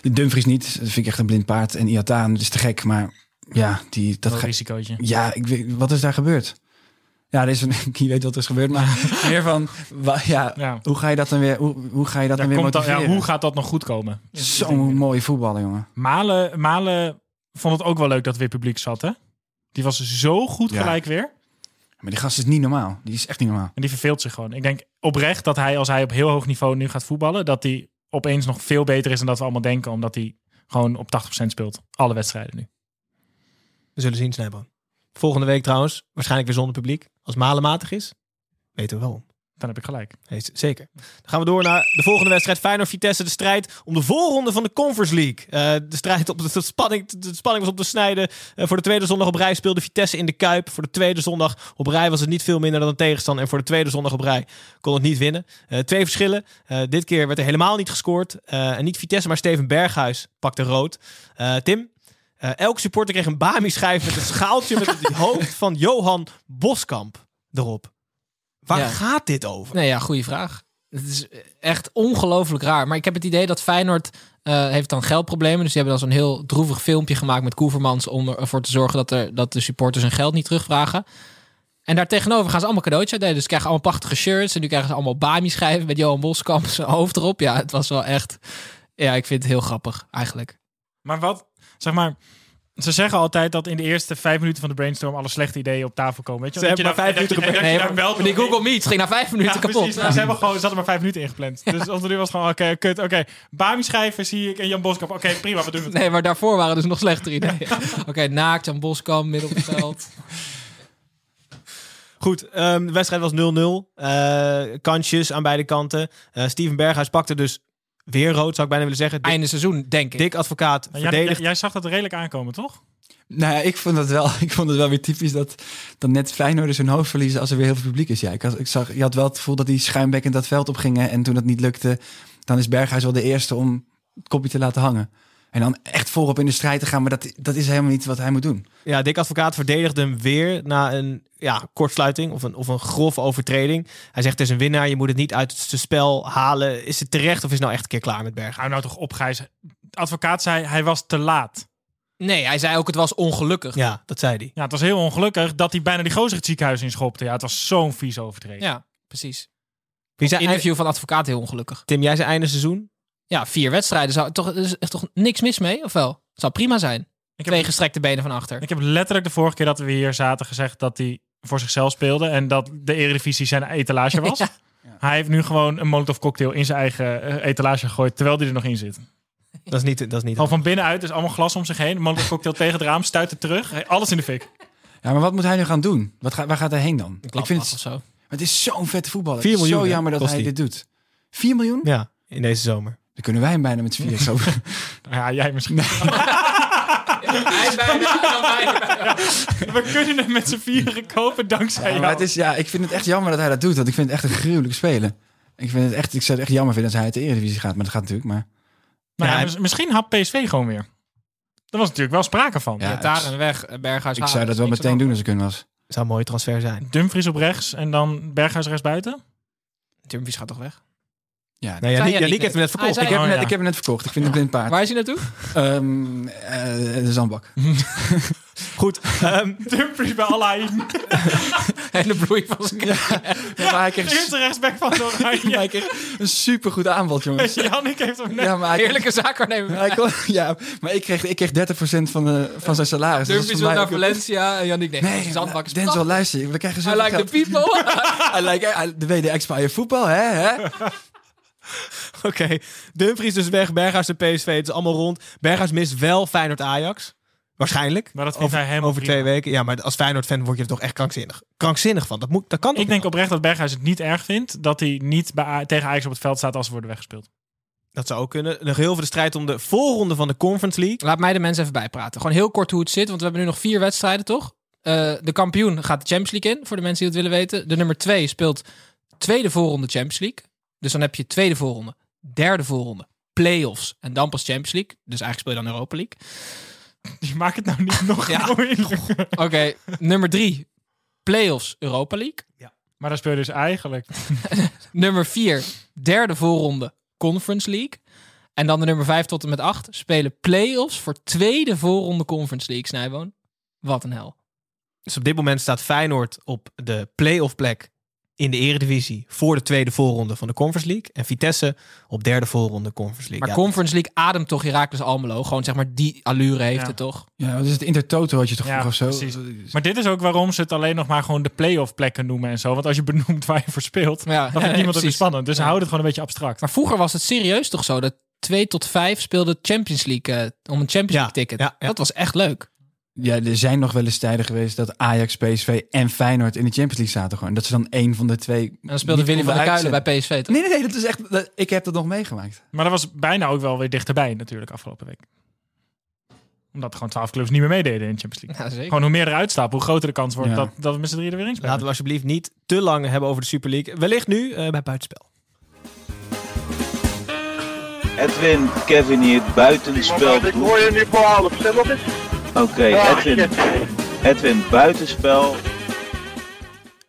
De Dumfries niet. Dat vind ik echt een blind paard. En Iataren, dat is te gek. Maar ja, die, dat Dat gaat... risicootje. Ja, ik weet, wat is daar gebeurd? Ja, er is een, (laughs) je weet wat er is gebeurd, maar (laughs) meer van, wa- ja, Ja. hoe ga je dat dan weer, hoe, hoe ga je dat dan weer komt dan, ja, motiveren? hoe gaat dat nog goed komen? Zo'n mooie voetballer, jongen. Malen, Malen vond het ook wel leuk dat er weer publiek zat, hè? Die was zo goed Ja. gelijk weer. Maar die gast is niet normaal. Die is echt niet normaal. En die verveelt zich gewoon. Ik denk oprecht dat hij, als hij op heel hoog niveau nu gaat voetballen, dat hij opeens nog veel beter is dan dat we allemaal denken, omdat hij gewoon op 80% speelt. Alle wedstrijden nu. We zullen zien, Snijboon. Volgende week trouwens, waarschijnlijk weer zonder publiek. Als Malen matig is, weten we waarom. Dan heb ik gelijk. Nee, z- zeker. Dan gaan we door naar de volgende wedstrijd. Feyenoord-Vitesse, de strijd om de voorronde van de Conference League. Eh, de strijd op de, de spanning, de spanning was op te snijden. Eh, voor de tweede zondag op rij speelde Vitesse in de Kuip. Voor de tweede zondag op rij was het niet veel minder dan een tegenstander. En voor de tweede zondag op rij kon het niet winnen. Eh, twee verschillen. Dit keer werd er helemaal niet gescoord. En niet Vitesse, maar Steven Berghuis pakte rood. Tim, eh, elke supporter kreeg een Bami-schijf met een schaaltje met het hoofd van Johan Boskamp erop. Waar Ja. gaat dit over? Nee, ja, goede vraag. Het is echt ongelooflijk raar. Maar ik heb het idee dat Feyenoord eh, heeft dan geldproblemen. Dus die hebben dan zo'n heel droevig filmpje gemaakt met Koevermans... om ervoor te zorgen dat, er, dat de supporters hun geld niet terugvragen. En daartegenover gaan ze allemaal cadeautjes uitdelen. Dus ze krijgen allemaal prachtige shirts. En nu krijgen ze allemaal Bami-schijven met Johan Boskamp zijn hoofd erop. Ja, het was wel echt... Ja, ik vind het heel grappig eigenlijk. Maar wat, zeg maar, ze zeggen altijd dat in de eerste vijf minuten van de brainstorm alle slechte ideeën op tafel komen. Weet je? Ze hebben je maar dan- vijf minuten (laughs) je Nee, maar wel die Google Meet ging na vijf minuten Ja, kapot. precies. Ze hebben (laughs) gewoon, ze hadden maar vijf minuten ingepland. Dus als er nu was gewoon, oké, kut, oké. Bami schrijven zie ik en Jan Boskamp. Oké, prima, we doen het. Nee, maar daarvoor waren dus nog slechtere ideeën. (laughs) Oké, naakt, Jan Boskamp, midden op het veld. Goed, ehm, de wedstrijd was 0-0. Eh, kansjes aan beide kanten. Eh, Steven Berghuis pakte dus weer rood, zou ik bijna willen zeggen. Dik, Einde seizoen, denk ik. dik advocaat Maar jij, zag dat redelijk aankomen, toch? Nou ja, ik vond het wel, (laughs) ik vond het wel weer typisch dat, dat net Feyenoorders hun hoofd verliezen als er weer heel veel publiek is. Ja, ik, had, ik zag, je had wel het gevoel dat die schuimbekkend dat veld opgingen en toen dat niet lukte, dan is Berghuis wel de eerste om het kopje te laten hangen. En dan echt voorop in de strijd te gaan, maar dat, dat is helemaal niet wat hij moet doen. Ja, Dick Advocaat verdedigde hem weer na een ja, kortsluiting of een, of een grove overtreding. Hij zegt, het is een winnaar, je moet het niet uit het spel halen. Is het terecht of is het nou echt een keer klaar met Berghuis? Hou nou toch op, Gijs. Advocaat zei, hij was te laat. Nee, hij zei ook het was ongelukkig. Ja, dat zei hij. Ja, het was heel ongelukkig dat hij bijna die gozer het ziekenhuis inschopte. Ja, het was zo'n vies overtreding. Ja, precies. Wie zei, Interview van advocaat heel ongelukkig. Tim, jij zei einde seizoen? Ja, vier wedstrijden. Zou, toch, er is echt toch niks mis mee, of wel? Zou prima zijn. Ik heb, Twee gestrekte benen van achter. ik heb letterlijk de vorige keer dat we hier zaten gezegd dat hij voor zichzelf speelde en dat de Eredivisie zijn etalage (laughs) was. Ja. Hij heeft nu gewoon een Molotov cocktail in zijn eigen eh, etalage gegooid terwijl die er nog in zit. Dat is niet... Dat is niet Gewoon van binnenuit, dus allemaal glas om zich heen. Een Molotov cocktail tegen het raam, stuit het terug. Alles in de fik. Ja, maar wat moet hij nu gaan doen? Wat ga, waar gaat hij heen dan? Ik vind of het, zo. het is zo'n vette voetballer. Vier Het is miljoen, zo hè, jammer dat hij die. dit doet. 4 miljoen? Ja, in deze zomer. Dan kunnen wij hem bijna met z'n vier zo. (laughs) Ja, jij misschien. (laughs) Hij bijna. (laughs) We kunnen hem met z'n vieren kopen dankzij Ja, jou. maar het is, ja, ik vind het echt jammer dat hij dat doet. Want ik vind het echt een gruwelijke speler. Ik, vind het echt, ik zou het echt jammer vinden als hij uit de Eredivisie gaat. Maar dat gaat natuurlijk. Maar Nou ja, Ja, mis- misschien had PSV gewoon weer. Daar was natuurlijk wel sprake van. Ja, daar en weg, eh, Berghuis ik zou dat wel meteen doen als ik kunnen was. Zou een mooie transfer zijn. Dumfries op rechts en dan Berghuis rechts buiten. Dumfries gaat toch weg? Ja, Nou, Zei Yannick, heeft hem net verkocht. Hij ik, heb Oh, hem net, ja. ik heb hem net verkocht. Ik vind het een blind paard. Waar is hij naartoe? Ehm, eh, de zandbak. (laughs) Goed. ehm, Dumfries bij Alain. Hele bloei van zijn Ja, maar hij De kreeg, eerste rechtsback van de Oranje. (laughs) kreeg een supergoed aanbod, jongens. (laughs) Jannik heeft hem net. Ja, maar Heerlijke hij kon- ja, maar ik kreeg, ik kreeg 30% van, de, van zijn salaris. Dus dat Dumfries is wil naar Valencia en Jannik nee. Nee, Zandbak is Denzel, luister. We krijgen I zoveel like the people. I like I- de WD-expire voetbal, hè? (laughs) Oké, Dumfries dus weg, Berghuis en PSV, het is allemaal rond. Berghuis mist wel Feyenoord-Ajax. Waarschijnlijk. Maar dat vindt over, hij helemaal Over prima. twee weken. Ja, maar als Feyenoord-fan word je er toch echt krankzinnig. Krankzinnig van. Dat, moet, dat kan toch Ik denk oprecht dat Berghuis het niet erg vindt dat hij niet bij, tegen Ajax op het veld staat als ze worden weggespeeld. Dat zou ook kunnen. Nog heel veel de strijd om de voorronde van de Conference League. Laat mij de mensen even bijpraten. Gewoon heel kort hoe het zit, want we hebben nu nog vier wedstrijden, toch? Eh, de kampioen gaat de Champions League in, voor de mensen die het willen weten. De nummer twee speelt tweede voorronde Champions League. Dus dan heb je tweede voorronde, derde voorronde, play-offs en dan pas Champions League. Dus eigenlijk speel je dan Europa League. (laughs) Je maakt het nou niet nog (laughs) Ja. (laughs) Oké, nummer drie, play-offs Europa League. Maar dan speel je dus eigenlijk. Nummer vier, derde voorronde Conference League. En dan de nummer vijf tot en met acht spelen play-offs voor tweede voorronde Conference League, Snijboon. Wat een hel. Dus op dit moment staat Feyenoord op de play-off plek in de eredivisie voor de tweede voorronde van de Conference League. En Vitesse op derde voorronde Conference League. Maar Ja, Conference League ademt toch Heracles Almelo. Gewoon zeg maar die allure heeft Ja. het toch? Ja, wat is het Intertoto had je toch Ja, vroeger of zo? precies. Maar dit is ook waarom ze het alleen nog maar gewoon de play-off plekken noemen en zo. Want als je benoemt waar je voor speelt, Ja, dan vindt (laughs) ja, niemand het meer spannend. Dus Ja. houd het gewoon een beetje abstract. Maar vroeger was het serieus toch zo dat 2 tot 5 speelde Champions League eh, om een Champions Ja, League ticket. ja, ja. Dat was echt leuk. Ja, er zijn nog wel eens tijden geweest dat Ajax, PSV en Feyenoord in de Champions League zaten gewoon. Dat ze dan één van de twee. En dan speelde niet Willy van der Kuilen bij. PSV toch? Nee, nee, nee, dat is echt. dat- ik heb dat nog meegemaakt. Maar dat was bijna ook wel weer dichterbij natuurlijk afgelopen week. Omdat er gewoon twaalf clubs niet meer meededen in de Champions League. Ja, zeker. Gewoon hoe meer eruit staat, hoe groter de kans wordt Ja. dat, dat we met z'n drieën er weer in spelen. Laten we alsjeblieft niet te lang hebben over de Super League. Wellicht nu eh, bij Buitenspel. Edwin, Kevin hier, buitenspel. Ik hoor je nu voor half. Stem nog eens. Oké, Edwin. Edwin, buitenspel.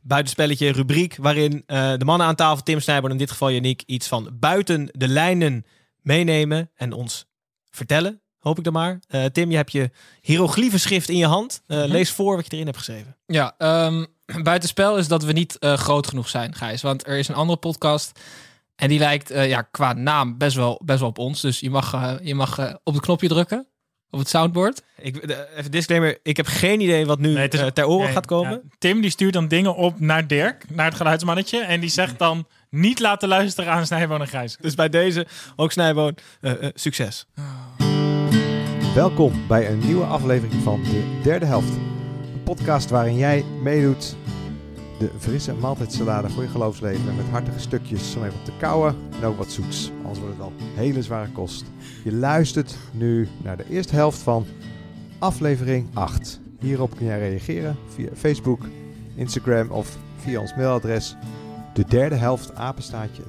Buitenspelletje, rubriek waarin eh, de mannen aan tafel, Tim Snijboon in dit geval Yannick, iets van buiten de lijnen meenemen en ons vertellen. Hoop ik dan maar. Eh, Tim, je hebt je hieroglyphenschrift in je hand. Eh, Lees voor wat je erin hebt geschreven. Ja, ehm, (clears throat) buitenspel is dat we niet eh, groot genoeg zijn, Gijs. Want er is een andere podcast en die lijkt eh, ja, qua naam best wel, best wel op ons. Dus je mag, je mag op het knopje drukken, op het soundboard. Ik, de- even disclaimer, ik heb geen idee wat nu Nee, het is- eh, ter oren Nee, gaat komen. ja. Tim die stuurt dan dingen op naar Dirk, naar het geluidsmannetje. En die zegt dan niet laten luisteren aan Snijboon en Gijs. Dus bij deze, ook Snijboon, eh, eh, succes. Welkom bij een nieuwe aflevering van de derde helft. Een podcast waarin jij meedoet de frisse maaltijdsalade voor je geloofsleven met hartige stukjes om even op te kauwen en ook wat zoets. Anders wordt het wel hele zware kost. Je luistert nu naar de eerste helft van aflevering 8. Hierop kun jij reageren via Facebook, Instagram of via ons mailadres de derde helft apenstaatje.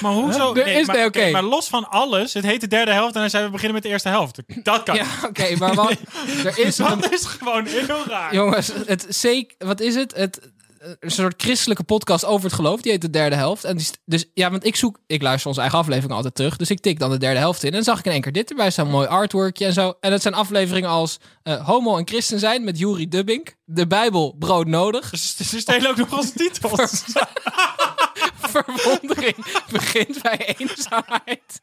Maar hoezo? Er is- maar, nee, oké. maar los van alles, het heet de derde helft en dan zijn we beginnen met de eerste helft. Dat kan. Ja, oké, maar wat, (laughs) er is een, Dat is gewoon heel raar. Jongens, het zeker, wat is het? Het een soort christelijke podcast over het geloof. Die heet de derde helft. En die, dus ja, want ik zoek, ik luister onze eigen aflevering altijd terug. Dus ik tik dan de derde helft in. En dan zag ik in één keer dit erbij staan. Mooi artworkje en zo. En het zijn afleveringen als eh, Homo en Christen zijn met Juri Dubbink. De Bijbel brood nodig. Dus ze stelen ook nog onze titels. (laughs) (laughs) verwondering begint bij eenzaamheid.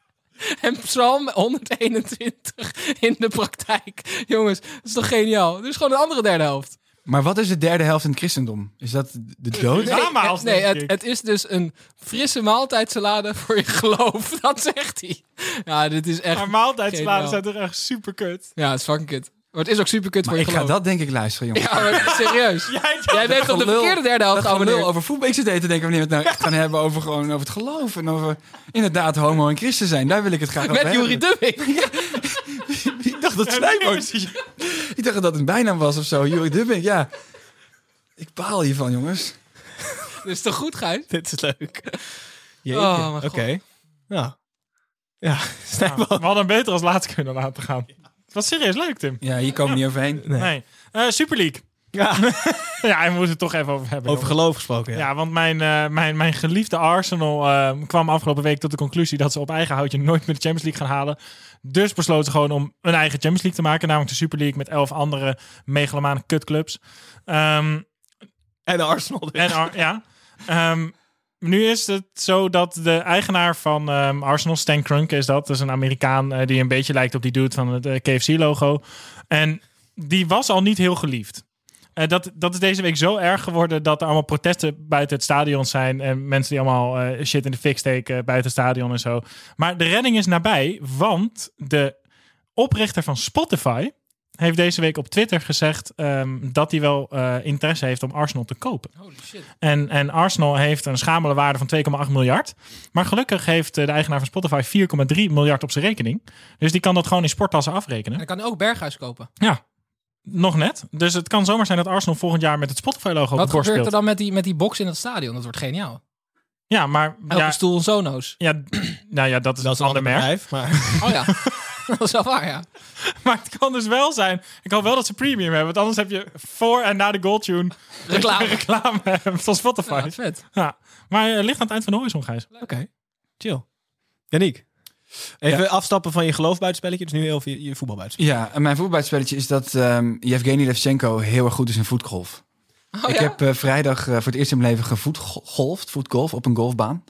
En Psalm 121 in de praktijk. Jongens, dat is toch geniaal? Dus gewoon een andere derde helft. Maar wat is de derde helft in het christendom? Is dat de dood? Nee, het, nee het, het is dus een frisse maaltijdsalade voor je geloof. (laughs) Dat zegt hij. Ja, dit is echt. Maar maaltijdsalades zijn toch echt super kut. Ja, het is fucking kut. Maar het is ook super kut Maar voor je ik ga dat denk ik luisteren, jongens. Ja, maar (laughs) serieus. Jij bent op de verkeerde derde helft geabonneerd. over voetbal. Ik zit even te denken wanneer we het nou echt gaan hebben over, gewoon over het geloof. En over inderdaad homo en christen zijn. Daar wil ik het graag over Met Jurie. Dubbing. (laughs) Ik dacht dat Snijboon... Ik dacht dat dat een bijnaam was of zo. Jurie Dubbing, ja. Ik baal hiervan, jongens. Dat is toch goed, Gijs? Dit is leuk. Jeetje. Oh, Oké. Ja. Ja, Ja, we hadden beter als laatste kunnen laten gaan. Het was serieus leuk, Tim. Ja, hier komen we niet overheen. Nee. Eh, Super League. Ja. (laughs) ja, we moeten het toch even over hebben. Over geloof gesproken. Ja. Ja, want mijn, eh, mijn, mijn geliefde Arsenal eh, kwam afgelopen week tot de conclusie dat ze op eigen houtje nooit meer de Champions League gaan halen. Dus besloten ze gewoon om een eigen Champions League te maken, namelijk de Super League met elf andere megalomane kutclubs. Ehm En Arsenal. dus. en Ar- ja. Ehm, nu is het zo dat de eigenaar van ehm, Arsenal, Stan Kroenke is dat. Dat is een Amerikaan eh, die een beetje lijkt op die dude van het eh, KFC-logo. En die was al niet heel geliefd. Eh, dat, dat is deze week zo erg geworden dat er allemaal protesten buiten het stadion zijn. En mensen die allemaal shit in de fik steken buiten het stadion en zo. Maar de redding is nabij, want de oprichter van Spotify heeft deze week op Twitter gezegd ehm, dat hij wel eh, interesse heeft om Arsenal te kopen. Holy shit. En, en Arsenal heeft een schamele waarde van 2,8 miljard. Maar gelukkig heeft eh, de eigenaar van Spotify 4,3 miljard op zijn rekening. Dus die kan dat gewoon in sporttassen afrekenen. En dan kan ook Berghuis kopen. Ja, nog net. Dus het kan zomaar zijn dat Arsenal volgend jaar met het Spotify-logo op Wat gebeurt er dan met die, met die box in het stadion? Dat wordt geniaal. Ja, maar... Elke Ja, stoel een Sonos. ja, (clears throat) nou ja, dat is Dat is een een ander ander merk. bedrijf. Maar Oh ja, (laughs) (laughs) dat is wel waar, ja. Maar het kan dus wel zijn... Ik hoop wel dat ze premium hebben. Want anders heb je voor en na de goaltune... Reclame. (laughs) reclame hebt van Spotify. Ja, vet. Ja. Maar het ligt aan het eind van de horizon, Gijs. Oké, chill. Yannick, even afstappen van je geloofbuitenspelletje. Dus nu heel veel je, je voetbalbuitenspelletje. Ja, en mijn voetbalspelletje is dat ehm Yevgeny Levchenko heel erg goed is in voetgolf. Oh, ik ja? heb eh, vrijdag eh, voor het eerst in mijn leven gevoetgolfd, voetgolf, op een golfbaan.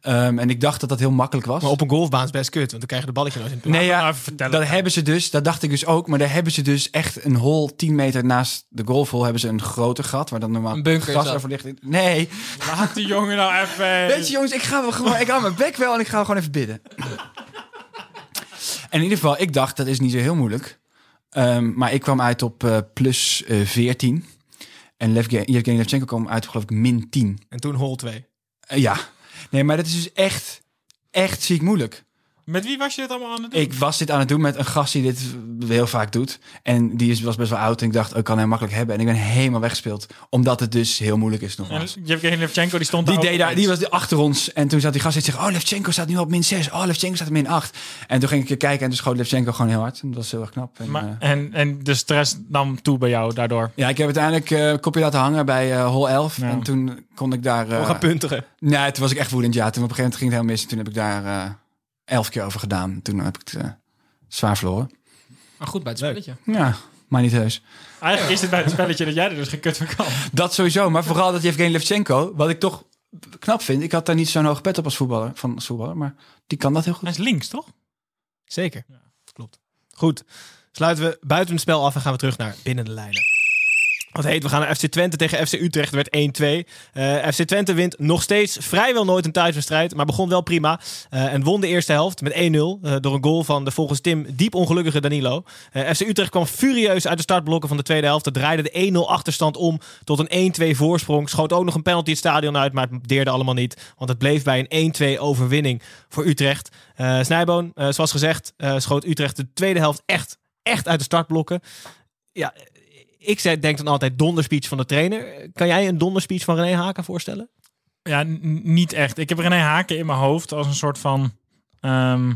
Ehm, en ik dacht dat dat heel makkelijk was. Maar op een golfbaan is best kut, want dan krijg je de balletje nooit in het Nee, ja, even vertellen. dat hebben ze dus. Dat dacht ik dus ook. Maar daar hebben ze dus echt een hol 10 meter naast de golfhol hebben ze een groter gat waar dan normaal Een bunker dat. over ligt. Nee, Laat die jongen nou even... (laughs) weet je jongens, ik ga wel gewoon, ik hou mijn bek wel en ik ga gewoon even bidden. En in ieder geval, ik dacht dat is niet zo heel moeilijk. Ehm, maar ik kwam uit op eh, plus eh 14. En Levge- Yevgeny Levchenko kwam uit op geloof ik min 10. En toen hol 2. Eh, ja, nee, maar dat is dus echt, echt ziek moeilijk. Met wie was je dit allemaal aan het doen? Ik was dit aan het doen met een gast die dit heel vaak doet. En die is, was best wel oud. En ik dacht, oh, ik kan hem makkelijk hebben. En ik ben helemaal weggespeeld. Omdat het dus heel moeilijk is En nogmaals. Yevgeny Levchenko, die stond Die, daar deed die was achter ons. En toen zat die gast en zegt, oh, Levchenko staat nu op min 6. Oh, Levchenko staat op min 8. En toen ging ik kijken en toen schoot Levchenko gewoon heel hard. En dat was heel erg knap. En, Maar, eh, en, en de stress nam toe bij jou daardoor. ja, ik heb uiteindelijk eh, een kopje laten hangen bij eh hol 11. Ja. En toen kon ik daar... eh, We gaan punteren. nee, toen was ik echt woedend. Ja, toen op een gegeven moment ging het helemaal mis. En toen heb ik daar eh, elf keer over gedaan. Toen heb ik het eh, zwaar verloren. Maar goed bij het spelletje. Ja, maar niet heus. Eigenlijk is dit bij het spelletje dat jij er dus geen kut van kan. Dat sowieso, maar vooral dat Yevgeny Levchenko, wat ik toch knap vind. Ik had daar niet zo'n hoog pet op als voetballer, van als voetballer, maar die kan dat heel Hij goed. is links, toch? Zeker. Klopt. Goed. Sluiten we buiten het spel af en gaan we terug naar binnen de lijnen. Wat heet, we gaan naar FC Twente tegen FC Utrecht. Werd 1-2. Eh, FC Twente wint nog steeds vrijwel nooit een thuiswedstrijd. Maar begon wel prima. eh, en won de eerste helft met 1-0. eh, door een goal van de volgens Tim diep ongelukkige Danilo. FC Utrecht kwam furieus uit de startblokken van de tweede helft. Het draaide de 1-0 achterstand om tot een 1-2 voorsprong. Schoot ook nog een penalty het stadion uit. Maar het deerde allemaal niet. Want het bleef bij een 1-2 overwinning voor Utrecht. Snijboon, zoals gezegd, schoot Utrecht de tweede helft echt, echt uit de startblokken. Ja, ik denk dan altijd donderspeech van de trainer. Kan jij een donderspeech van René Haken voorstellen? Ja, niet echt. Ik heb René Haken in mijn hoofd als een soort van... ehm,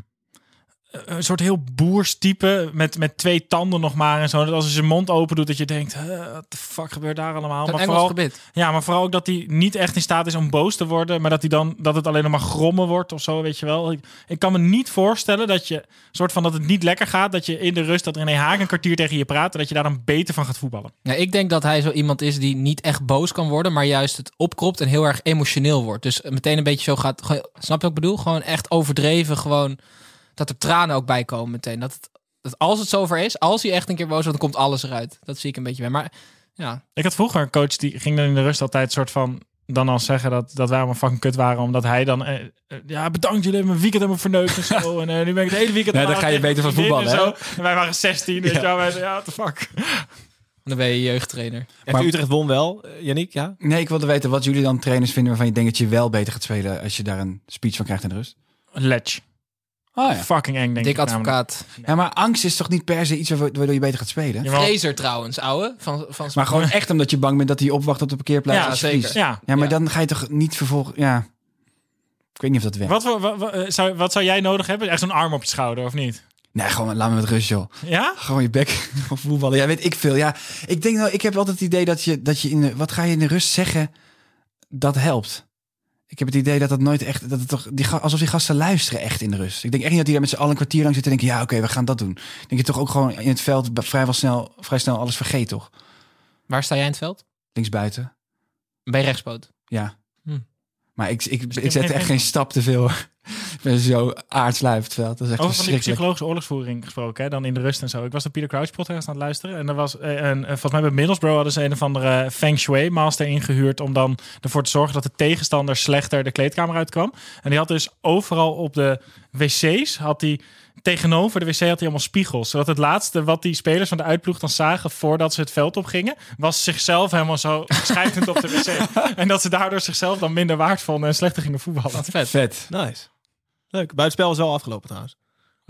een soort heel boers type met, met twee tanden nog maar en zo. Dat als hij zijn mond open doet, dat je denkt, "Huh, wat de fuck gebeurt daar allemaal? Maar Engels vooral, gebit. ja, maar vooral ook dat hij niet echt in staat is om boos te worden, maar dat hij dan dat het alleen nog maar grommen wordt of zo, weet je wel. Ik, ik kan me niet voorstellen dat je soort van dat het niet lekker gaat, dat je in de rust dat René Haag een kwartier tegen je praat, en dat je daar dan beter van gaat voetballen. Ja, ik denk dat hij zo iemand is die niet echt boos kan worden, maar juist het opkropt en heel erg emotioneel wordt. Dus meteen een beetje zo gaat. Snap je wat ik bedoel? Gewoon echt overdreven. Gewoon dat er tranen ook bij komen meteen. Dat, het, dat als het zover is, als hij echt een keer boos wordt, dan komt alles eruit. Dat zie ik een beetje bij. Maar ja, Ik had vroeger een coach die ging dan in de rust altijd soort van dan al zeggen dat, dat wij allemaal fucking kut waren. Omdat hij dan, eh, eh, ja bedankt jullie hebben mijn weekend hebben verneukt en zo. (laughs) En eh, nu ben ik het hele weekend... Ja, dan ga je beter van voetballen, En, zo. en wij waren 16, weet je wel. Wij- Ja, what the fuck. (laughs) dan ben je jeugdtrainer. Maar- Utrecht won wel, Yannick, ja? Nee, ik wilde weten wat jullie dan trainers vinden waarvan je denkt dat je wel beter gaat spelen als je daar een speech van krijgt in de rust. Ledge. Oh ja. Fucking eng, denk Dik ik namelijk. advocaat. Ja, maar angst is toch niet per se iets waardoor je beter gaat spelen? Jawel. Fraser trouwens, ouwe. Van, van Maar gewoon (laughs) echt omdat je bang bent dat hij opwacht op de parkeerplaats. Ja, zeker. Ja. Ja, maar Ja. dan ga je toch niet vervolgen... Ja, ik weet niet of dat werkt. Wat, wat, wat, eh, zou, wat zou jij nodig hebben? Echt zo'n arm op je schouder, of niet? Nee, gewoon laat me met rust, joh. Ja? Gewoon je bek (laughs) van voetballen. Ja, weet ik veel. Ja, ik denk nou, ik heb altijd het idee dat je, dat je in de, wat ga je in de rust zeggen, dat helpt. Ik heb het idee dat dat nooit echt, dat het toch, die, ga- alsof die gasten luisteren echt in de rust. Ik denk echt niet dat die daar met z'n allen een kwartier lang zitten en denken, ja, oké, we gaan dat doen. Ik denk je toch ook gewoon in het veld vrijwel snel, vrij snel alles vergeet, toch? Waar sta jij in het veld? Linksbuiten. Bij rechtspoot. Ja. Hm. Maar ik, ik, ik, heb zet echt geen stap te veel. Ik ben zo aardslui op het veld. Dat is echt Over van die psychologische oorlogsvoering gesproken, hè, dan in de rust en zo. Ik was de Peter Crouch podcast aan het luisteren. En er was eh, een, eh, volgens mij bij Middlesbrough hadden ze een of andere Feng Shui master ingehuurd. om dan ervoor te zorgen dat de tegenstander slechter de kleedkamer uitkwam. En die had dus overal op de wc's, had hij tegenover de wc had hij allemaal spiegels. Zodat het laatste wat die spelers van de uitploeg dan zagen voordat ze het veld op gingen, was zichzelf helemaal zo schijtend op de wc. (laughs) En dat ze daardoor zichzelf dan minder waard vonden en slechter gingen voetballen. vet. Vet. Nice. Leuk. Buitenspel was wel afgelopen trouwens.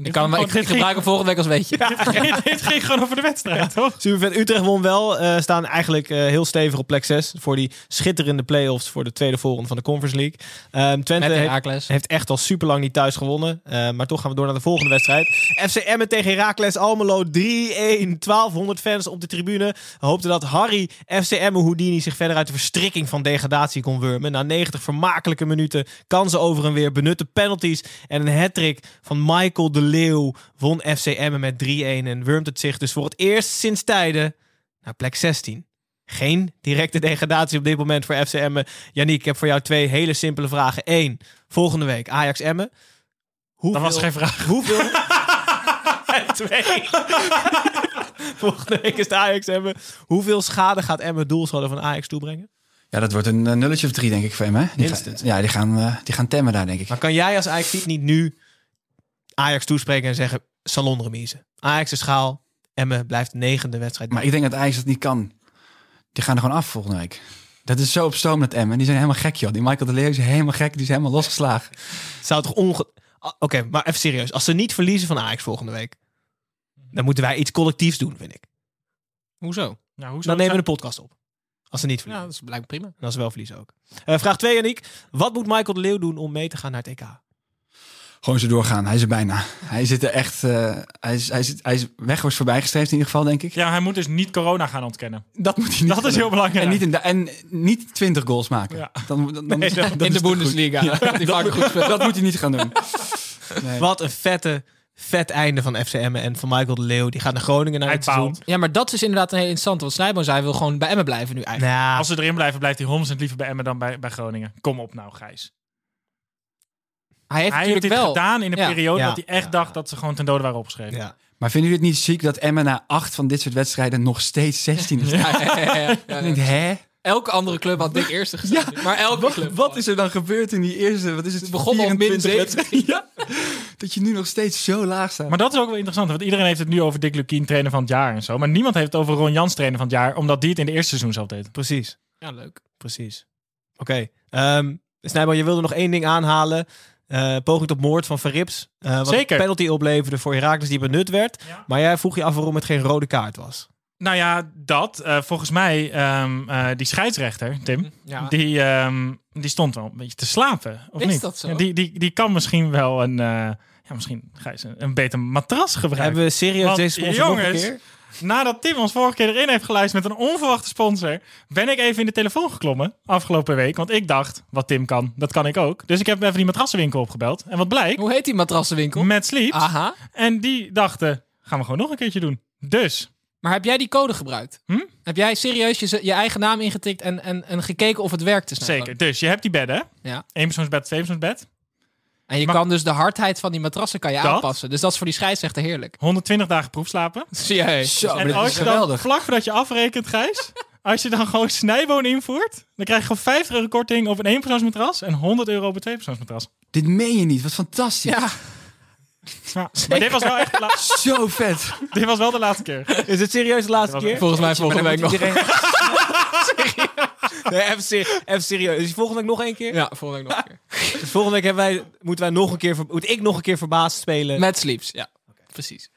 Ik, kan, hem- ik, ging- gebruik hem volgende week als weetje. (laughs) dit, dit ging gewoon over de wedstrijd, toch? Supervet. Utrecht won wel. eh, staan eigenlijk eh, heel stevig op plek 6. Voor die schitterende play-offs voor de tweede volgende van de Conference League. Ehm, Twente heeft, Herakles. heeft echt al super lang niet thuis gewonnen. Eh, maar toch gaan we door naar de volgende wedstrijd. FC Emmen tegen Heracles Almelo 3-1. 1200 fans op de tribune. We hoopten dat Harry FC Emmen Houdini zich verder uit de verstrikking van degradatie kon wurmen. Na 90 vermakelijke minuten kansen over en weer. Benutte penalties en een hat-trick van Michael de Leeuw won FC Emmen met 3-1 en wurmt het zich dus voor het eerst sinds tijden naar plek 16. Geen directe degradatie op dit moment voor FC Emmen. Yannick, ik heb voor jou twee hele simpele vragen. Eén, volgende week Ajax Emmen. Hoeveel, Dat was geen vraag. Hoeveel? (laughs) en twee. (laughs) volgende week is het Ajax Emmen. Hoeveel schade gaat Emmen doelschade van Ajax toebrengen? Ja, dat wordt een nulletje of drie, denk ik, voor hem. Hè? Die ga- Instant. ja, die gaan, eh, die gaan temmen daar, denk ik. Maar kan jij als Ajax niet nu Ajax toespreken en zeggen salonremise? Ajax is schaal. Emmen blijft negende wedstrijd. Maar ik denk dat Ajax dat niet kan. Die gaan er gewoon af volgende week. Dat is zo op stoom met Emmen. Die zijn helemaal gek, joh. Die Michael de Leeuw is helemaal gek. Die is helemaal losgeslagen. Zou toch onge... Ah, Oké, maar even serieus. Als ze niet verliezen van Ajax volgende week, dan moeten wij iets collectiefs doen, vind ik. Hoezo? Nou, hoe Dan nemen we een podcast op. Als ze niet Ja, verliezen. dat is blijkbaar prima. En als ze wel verliezen ook. Eh, vraag 2, Yannick. Wat moet Michael de Leeuw doen om mee te gaan naar het EK? Gewoon zo doorgaan. Hij is er bijna. Hij zit er echt... eh, hij, is, hij, zit, hij is weg, was voorbijgestreefd in ieder geval, denk ik. Ja, hij moet dus niet corona gaan ontkennen. Dat moet hij niet Dat is heel belangrijk. En niet, in de, en niet 20 goals maken. Ja. Dan, dan, dan, Nee, dat- (laughs) dan in is de. Bundesliga. Ja, goed speelt. dat moet hij niet gaan doen. Nee. Wat een vette, vet einde van FCM en van Michael de Leeuw. Die gaat naar Groningen naar het seizoen. Ja, maar dat is inderdaad een hele interessante. Want Snijboom zei, hij wil gewoon bij Emmen blijven nu eigenlijk. Nou, Als ze erin blijven, blijft hij 100% liever bij Emmen dan bij, bij Groningen. Kom op nou, Gijs. Hij heeft Hij heeft natuurlijk dit wel... gedaan in een Ja. periode Ja. dat hij echt Ja. dacht dat ze gewoon ten dode waren opgeschreven. ja. Maar vinden jullie het niet ziek dat Emmen na acht van dit soort wedstrijden nog steeds 16 (laughs) is? Ja, ja, ja, ja, ja. Ik denk, hè? Elke andere club had dik eerste gestaan. maar elke Wat, club. wat is er dan gebeurd in die eerste, wat is het, Het begon al min 24 17. wedstrijden? Ja, dat je nu nog steeds zo laag staat. Maar dat is ook wel interessant, want iedereen heeft het nu over Dick Lukien trainer van het jaar en zo. Maar niemand heeft het over Ron Jans trainer van het jaar, omdat die het in de eerste seizoen zelf deed. Precies. Ja, leuk. Precies. Oké. Ehm Snijboom, je wilde nog één ding aanhalen. Eh, poging tot moord van Verrips. Eh wat Zeker. een penalty opleverde voor Herakles die benut werd. Ja. Maar jij vroeg je af waarom het geen rode kaart was. Nou ja, dat. Eh, volgens mij, ehm, eh, die scheidsrechter, Tim, Ja. die, ehm, die stond wel een beetje te slapen. Of Is niet? dat zo? Ja, die, die, die kan misschien wel een, eh, ja, misschien Gijs, een, een beter matras gebruiken. Hebben we serieus Want, deze sponsor nog een jongens, keer? Nadat Tim ons vorige keer erin heeft geluisterd met een onverwachte sponsor, ben ik even in de telefoon geklommen afgelopen week. Want ik dacht, wat Tim kan, dat kan ik ook. Dus ik heb even die matrassenwinkel opgebeld. En wat blijkt? Hoe heet die matrassenwinkel? Met Sleeps. Aha. En die dachten, gaan we gewoon nog een keertje doen. Dus, Maar heb jij die code gebruikt? Hm? Heb jij serieus je, je eigen naam ingetikt en, en, en gekeken of het werkte? Snijboon? zeker. Dus je hebt die bedden. Ja. Eenpersoonsbed, tweepersoonsbed. En je Maar- kan dus de hardheid van die matrassen kan je Dat? aanpassen. Dus dat is voor die scheidsrechter heerlijk. 120 dagen proefslapen. (laughs) Zie jij? Zo, en als je dan, vlak voordat je afrekent, Gijs, als je dan gewoon snijboon invoert, dan krijg je gewoon 50 euro korting op een eenpersoonsmatras en 100 euro op een tweepersoonsmatras. Dit meen je niet. Wat fantastisch. Ja, Ja, maar dit was wel echt de Zo vet. dit was wel de laatste keer. Is het serieus de laatste keer? volgens mij volgende week nog. iedereen- nee, even, ser- even serieus. Is volgende week nog één keer? Ja, volgende week nog een keer. (laughs) Dus volgende week hebben wij, moeten wij nog een keer, moet ik nog een keer verbaasd spelen. Met sleeps, ja. Precies.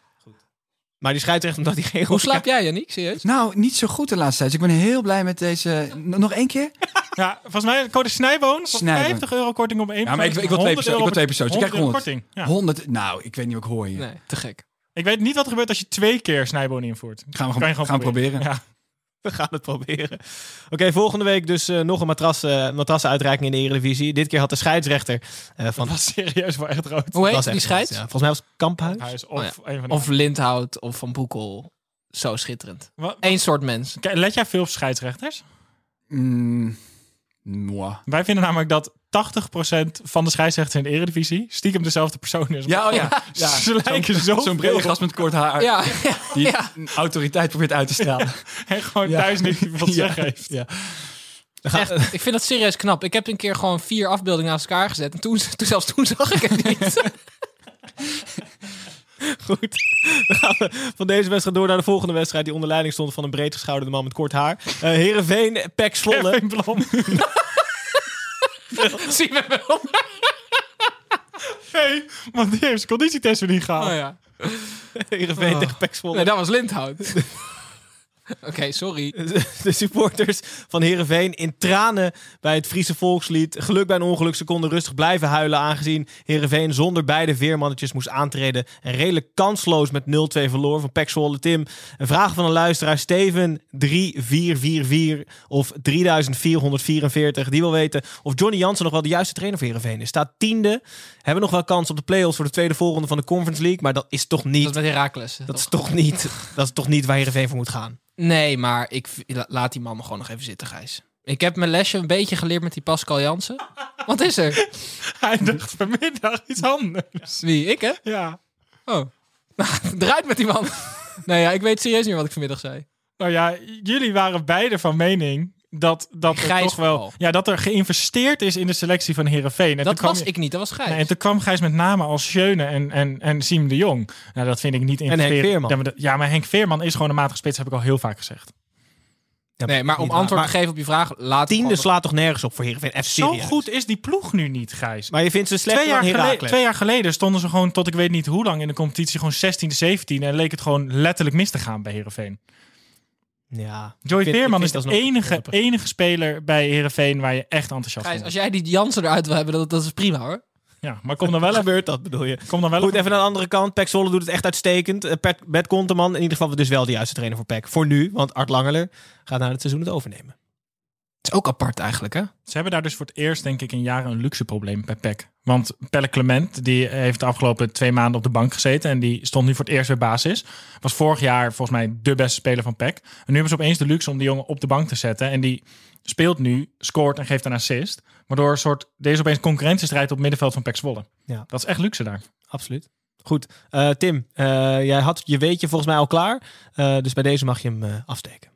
Maar die scheidsrechter omdat hij geen Hoe slaap jij, Yannick? Serieus? Nou, niet zo goed de laatste tijd. Dus ik ben heel blij met deze... N- Nog één keer? (laughs) Ja, volgens mij code snijboon voor Snijboon. 50 euro korting op een Ja, maar ik, ik wil twee persoon. Ik wil twee persoons. Ik krijg 100. korting. Ja. 100. Nou, ik weet niet wat ik hoor hier. Nee, te gek. Ik weet niet wat er gebeurt als je twee keer snijboon invoert. Gaan we gewoon, gaan we proberen. Ja. We gaan het proberen. Oké, volgende week dus eh, nog een matras, eh matrassenuitreiking in de Eredivisie. Dit keer had de scheidsrechter eh, van... Dat was serieus wel echt rood. Hoe heet was die scheids? ja. Volgens mij was het Kamphuis. Huis of Oh ja. een van die Of Lindhout of Van Boekel. Zo schitterend. Wat- Eén soort mens. Kijk, Let jij veel op scheidsrechters? Mm, moi. Wij vinden namelijk dat 80% van de scheidsrechters in de Eredivisie stiekem dezelfde persoon is. Ja, oh ja. (laughs) ja. Ze lijken zo Zo'n brede gast met kort haar. Ja, ja, Die ja. autoriteit probeert uit te stralen. (laughs) En gewoon Ja. thuis niet wat zeggen heeft. Ja. Echt, ik vind dat serieus knap. Ik heb een keer gewoon vier afbeeldingen naast elkaar gezet. En toen, toen zelfs toen zag ik het niet. (laughs) Goed. Dan gaan we van deze wedstrijd door naar de volgende wedstrijd... die onder leiding stond van een breedgeschouderde man met kort haar. Eh Heerenveen, Pek Zwolle. (laughs) Zie me wel? (laughs) Nee, want die heeft zijn conditietest weer niet gehaald. Oh ja. Heerenveen Oh. tegen Pek Zwolle. Nee, dat was Lindhout. (laughs) (laughs) Oké, sorry. (laughs) De supporters van Heerenveen in tranen bij het Friese volkslied. Geluk bij een ongeluk. Ze konden rustig blijven huilen aangezien Heerenveen zonder beide veermannetjes moest aantreden. En redelijk kansloos met 0-2 verloor van Pek Zwolle. Tim, een vraag van een luisteraar. Steven 3444 of 3444. Die wil weten of Johnny Jansen nog wel de juiste trainer voor Heerenveen is. Staat tiende. Hebben nog wel kans op de play-offs voor de tweede volgende van de Conference League. Maar dat is toch niet... Dat is met Herakles. Dat is toch niet, dat is toch niet waar Heerenveen voor moet gaan. Nee, maar ik laat die man gewoon nog even zitten, Gijs. Ik heb mijn lesje een beetje geleerd met die Pascal Jansen. Wat is er? (laughs) Hij dacht vanmiddag iets anders. Wie? Ik, hè? Ja. Oh. (laughs) Eruit met die man. (laughs) nee, ja, ik weet serieus niet wat ik vanmiddag zei. Nou ja, jullie waren beide van mening dat, dat er toch wel... Ja, dat er geïnvesteerd is in de selectie van Heerenveen. En toen Dat kwam was je- ik niet, dat was Gijs. Nee, en toen kwam Gijs met namen als Schöne en, en, en Siem de Jong. Nou, dat vind ik niet investeren. Veerman. Ja, maar, dat- ja, maar Henk Veerman is gewoon een matige spits, heb ik al heel vaak gezegd. Ja, nee, maar om antwoord te geven op je vraag, laat Tiende gewoon- slaat toch nergens op voor Heerenveen? Even Zo serieus. goed is die ploeg nu niet, Gijs. Maar je vindt ze slechter Twee jaar, geleden, twee jaar geleden stonden ze gewoon tot ik weet niet hoe lang in de competitie. Gewoon 16e, 17 en leek het gewoon letterlijk mis te gaan bij Heerenveen. Ja. Vind- Veerman is de enige, grappig. enige speler bij Heerenveen waar je echt enthousiast Gijs, van als jij die Jansen eruit wil hebben, dat, dat is prima hoor. Ja, maar kom dan wel (laughs) gebeurt dat, bedoel je? Kom dan wel Goed, even. naar de andere kant. Pek Zwolle doet het echt uitstekend. Eh, Pet, Bert Konteman, in ieder geval dus wel de juiste trainer voor Pek. Voor nu, want Art Langerler gaat na het seizoen het overnemen. Het is ook apart eigenlijk, hè? Ze hebben daar dus voor het eerst, denk ik, in jaren een luxe probleem bij PEC. Want Pelle Clement, die heeft de afgelopen twee maanden op de bank gezeten. En die stond nu voor het eerst weer basis. Was vorig jaar volgens mij de beste speler van PEC. En nu hebben ze opeens de luxe om die jongen op de bank te zetten. En die speelt nu, scoort en geeft een assist. Waardoor een soort, deze opeens concurrentiestrijd op het middenveld van PEC Zwolle. Ja. Dat is echt luxe daar. Absoluut. Goed. Eh, Tim, eh, jij had je weetje volgens mij al klaar. Eh, dus bij deze mag je hem afsteken.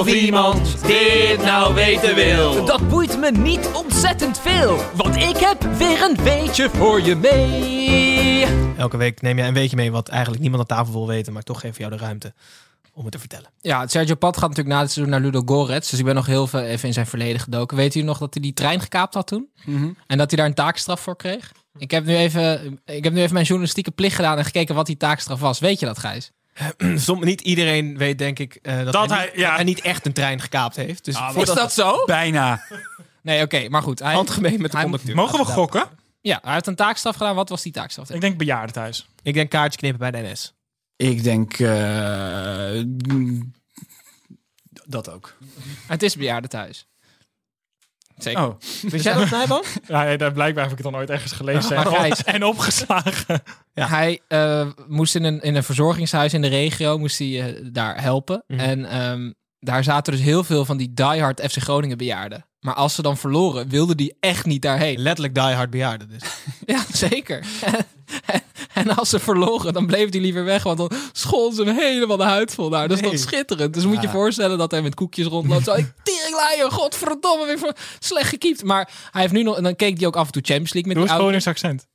Of iemand dit nou weten wil. Dat boeit me niet ontzettend veel, want ik heb weer een weetje voor je mee. Elke week neem jij een weetje mee wat eigenlijk niemand aan tafel wil weten. Maar toch we jou de ruimte om het te vertellen. Ja, Sergio Pat gaat natuurlijk na het seizoen naar Ludo Gorets. Dus ik ben nog heel veel even in zijn verleden gedoken. Weet u nog dat hij die trein gekaapt had toen? Mhm. En dat hij daar een taakstraf voor kreeg? Ik heb, nu even, ik heb nu even mijn journalistieke plicht gedaan en gekeken wat die taakstraf was. Weet je dat, Gijs? (clears throat) Som, niet iedereen weet denk ik eh, dat, Dat hij, niet, ja. dat hij niet echt een trein gekaapt heeft. Dus Is voordat- dat zo? Bijna. (laughs) Nee, oké, maar goed. Hij, handgemeen met de conducteur. Mogen we gokken? Ja, hij heeft een taakstraf gedaan. Wat was die taakstraf? Ik denk bejaardentehuis. Ik denk kaartje knippen bij de NS. Ik denk eh, dat ook. Het is bejaardentehuis. Zeker. Oh. Wist jij dat, (laughs) Nijbo? Ja, ja, blijkbaar heb ik het dan ooit ergens gelezen en, Gijs- (laughs) en opgeslagen. Hij eh, moest in een, in een verzorgingshuis in de regio moest hij, eh, daar helpen. Mhm. En ehm, daar zaten dus heel veel van die diehard FC Groningen bejaarden. Maar als ze dan verloren, wilden die echt niet daarheen. Letterlijk die hard bejaarden dus. (laughs) Ja, zeker. (laughs) en als ze verloren, dan bleef hij liever weg. Want dan school ze hem helemaal de huid vol daar. Dat is Nee. schitterend. Dus moet je je Ja. voorstellen dat hij met koekjes rondloopt. Zo, (laughs) teringlaaier, godverdomme, weer voor slecht gekiept. Maar hij heeft nu nog, en dan keek hij ook af en toe Champions League met Doe die oude- accent.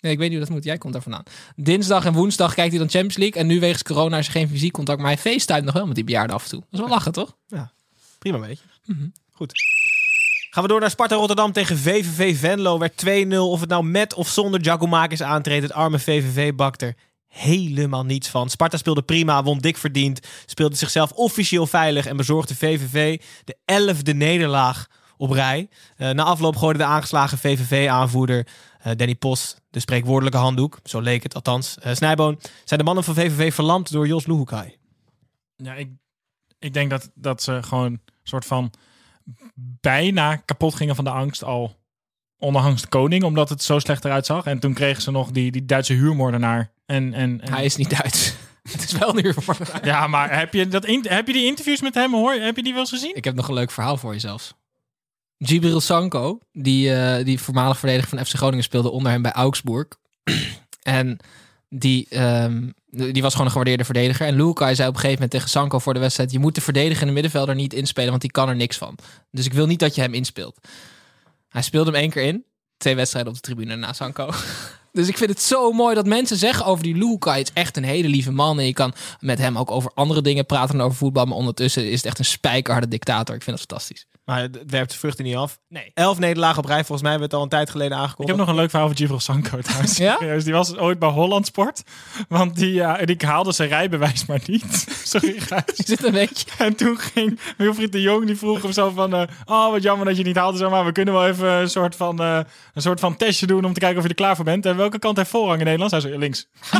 Nee, ik weet niet hoe dat moet. Jij komt daar vandaan. Dinsdag en woensdag kijkt hij dan Champions League. En nu wegens corona is er geen fysiek contact. Maar hij facetimet nog wel met die bejaarden af en toe. Dat is wel lachen, toch? Prima weet je. Mhm. Goed. Gaan we door naar Sparta Rotterdam tegen VVV Venlo. Werd 2-0. Of het nou met of zonder Giacomakis aantreedt. Het arme VVV bakt er helemaal niets van. Sparta speelde prima, won dik verdiend. Speelde zichzelf officieel veilig. En bezorgde VVV de elfde nederlaag op rij. Eh, na afloop gooide de aangeslagen VVV-aanvoerder eh, Danny Post de spreekwoordelijke handdoek. Zo leek het althans. Eh Snijboon, zijn de mannen van VVV verlamd door Jos Luhukai? Ja, ik, ik denk dat, dat ze gewoon een soort van bijna kapot gingen van de angst al de koning, omdat het zo slecht eruit zag. En toen kregen ze nog die, die Duitse huurmoordenaar. En, en, en- Hij is niet Duits. (laughs) het is wel een huurmoordenaar. Ja, maar heb je, dat in- heb je die interviews met hem hoor? Heb je die wel eens gezien? Ik heb nog een leuk verhaal voor je zelfs. Gibril Sanko, die, eh, die voormalig verdediger van FC Groningen speelde onder hem bij Augsburg. (clears throat) en die, ehm, die was gewoon een gewaardeerde verdediger. En Lukai zei op een gegeven moment tegen Sanko voor de wedstrijd... je moet de verdedigende middenvelder niet inspelen, want die kan er niks van. Dus ik wil niet dat je hem inspeelt. Hij speelde hem één keer in. Twee wedstrijden op de tribune na Sanko. (laughs) Dus ik vind het zo mooi dat mensen zeggen over die Lukai. Het is echt een hele lieve man. En je kan met hem ook over andere dingen praten dan over voetbal. Maar ondertussen is het echt een spijkerharde dictator. Ik vind dat fantastisch. Maar het werpt de vruchten niet af. Nee. Elf nederlagen op rij. Volgens mij hebben we het al een tijd geleden Ik aangekondigd. heb nog een leuk verhaal over Givril Sanko (laughs) trouwens. Ja? Die was ooit bij Holland Sport. Want die, ja, die haalde zijn rijbewijs maar niet. (laughs) Sorry, Gijs. Zit een beetje. En toen ging Wilfried de Jong, die vroeg hem zo van... eh, oh, wat jammer dat je niet haalde. Zeg maar, we kunnen wel even een soort, van, eh, een soort van testje doen... om te kijken of je er klaar voor bent. En welke kant heeft voorrang in Nederland? Hij zei, links. (laughs)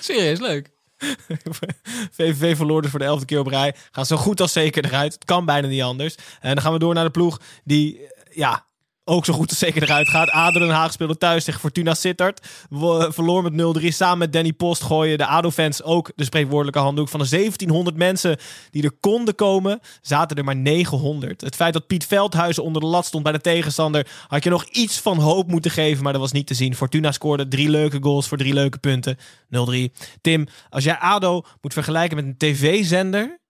Serieus, leuk. (laughs) VVV verloor dus voor de elfde keer op rij. Gaan zo goed als zeker eruit. Het kan bijna niet anders. En dan gaan we door naar de ploeg die, eh, ja, ook zo goed als zeker eruit gaat. ADO Den Haag speelde thuis tegen Fortuna Sittard. Wo- Verloor met 0-3. Samen met Danny Post gooien de ADO-fans ook de spreekwoordelijke handdoek. Van de 1700 mensen die er konden komen, zaten er maar 900. Het feit dat Piet Veldhuizen onder de lat stond bij de tegenstander... had je nog iets van hoop moeten geven, maar dat was niet te zien. Fortuna scoorde drie leuke goals voor drie leuke punten. 0-3. Tim, als jij ADO moet vergelijken met een tv-zender...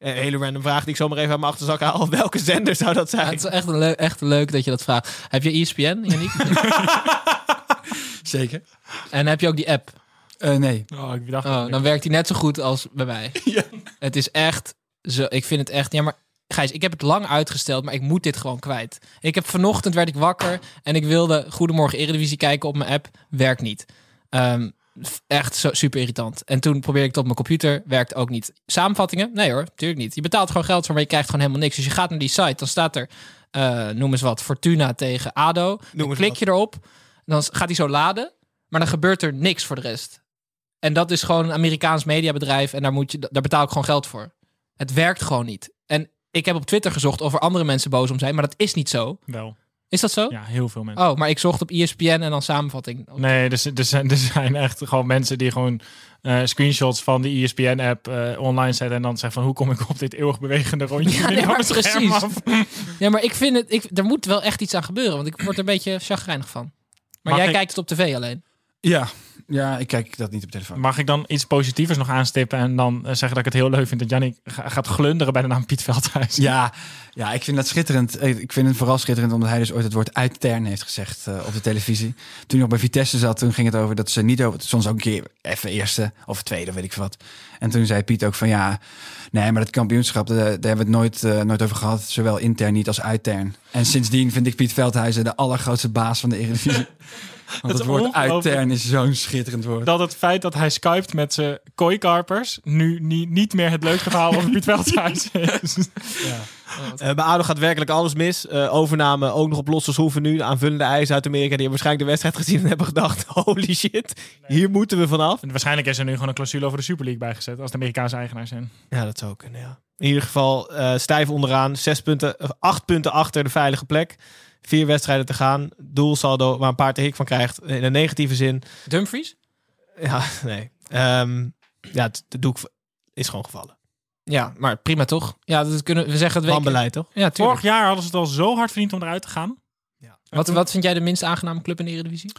Een hele random vraag die ik zomaar even uit mijn achterzak haal. (laughs) Welke zender zou dat zijn? Ja, het is echt, een leuk, echt leuk dat je dat vraagt. Heb je ESPN, Yannick? (laughs) Zeker. en heb je ook die app? Eh, nee. Oh, ik dacht... Oh, dan werkt die net zo goed als bij mij. (laughs) Het is echt zo. Ik vind het echt. Ja, maar Gijs, ik heb het lang uitgesteld, maar ik moet dit gewoon kwijt. Ik heb vanochtend werd ik wakker en ik wilde Goedemorgen Eredivisie kijken op mijn app. Werkt niet. Ehm, f- echt zo, super irritant. En toen probeerde ik het op mijn computer, werkt ook niet. Samenvattingen? Nee hoor, natuurlijk niet. Je betaalt gewoon geld voor, maar je krijgt gewoon helemaal niks. Dus je gaat naar die site, dan staat er, eh, noem eens wat, Fortuna tegen ADO. Dan klik wat. je erop, dan gaat hij zo laden, maar dan gebeurt er niks voor de rest. En dat is gewoon een Amerikaans mediabedrijf en daar, moet je, daar betaal ik gewoon geld voor. Het werkt gewoon niet. En ik heb op Twitter gezocht of er andere mensen boos om zijn, maar dat is niet zo. Wel. Is dat zo? Ja, heel veel mensen. Oh, maar ik zocht op ESPN en dan samenvatting. Nee, er, zijn- er, zijn, er zijn echt gewoon mensen die gewoon eh, screenshots van de ESPN-app online zetten. En dan zeggen van, hoe kom ik op dit eeuwig bewegende (laughs) rondje? Ja, nee, maar precies. af? Ja, maar ik vind het, ik, er moet wel echt iets aan gebeuren, want ik word er een beetje chagrijnig van. Maar Mag jij ik- kijkt het op tv alleen. Ja, ja, ik kijk dat niet op telefoon. Mag ik dan iets positievers nog aanstippen en dan eh, zeggen dat ik het heel leuk vind dat Jannik ga- gaat glunderen bij de naam Piet Veldhuis? Ja, ja, ik vind dat schitterend. Ik vind het vooral schitterend omdat hij dus ooit het woord uittern heeft gezegd eh, op de televisie. Toen hij nog bij Vitesse zat, toen ging het over dat ze niet over, soms ook een keer even eerste of tweede, weet ik wat. En toen zei Piet ook van ja, nee, maar dat kampioenschap, daar, daar hebben we het nooit, eh, nooit over gehad. Zowel intern niet als uitern. En sindsdien vind ik Piet Veldhuizen de allergrootste baas van de Eredivisie. (laughs) Want Dat het woord uitern is zo'n schitterend woord. Dat het feit dat hij skypt met zijn kooikarpers nu niet, niet meer het leukste verhaal over Piet Veldhuis (laughs) is. Eh, bij ADO gaat werkelijk alles mis. Eh, overname ook nog op losse schroeven nu. De aanvullende eisen uit Amerika. Die hebben waarschijnlijk de wedstrijd gezien en hebben gedacht... (laughs) holy shit, hier moeten we vanaf. En waarschijnlijk is er nu gewoon een clausule over de Super League bijgezet als de Amerikaanse eigenaar zijn. Ja, dat zou kunnen, ja. In ieder geval eh, stijf onderaan. Zes punten, acht punten achter de veilige plek. Vier wedstrijden te gaan. Doelsaldo waar een paar te hik van krijgt. In een negatieve zin. Dumfries? Ja, (laughs) nee. Ehm, ja, het- de doek is gewoon gevallen. Ja, maar prima toch? Ja, dat kunnen we zeggen. Het Wanbeleid, toch? Ja, tuurlijk. Vorig jaar hadden ze het al zo hard verdiend om eruit te gaan. Wat, wat vind jij de minst aangename club in de Eredivisie?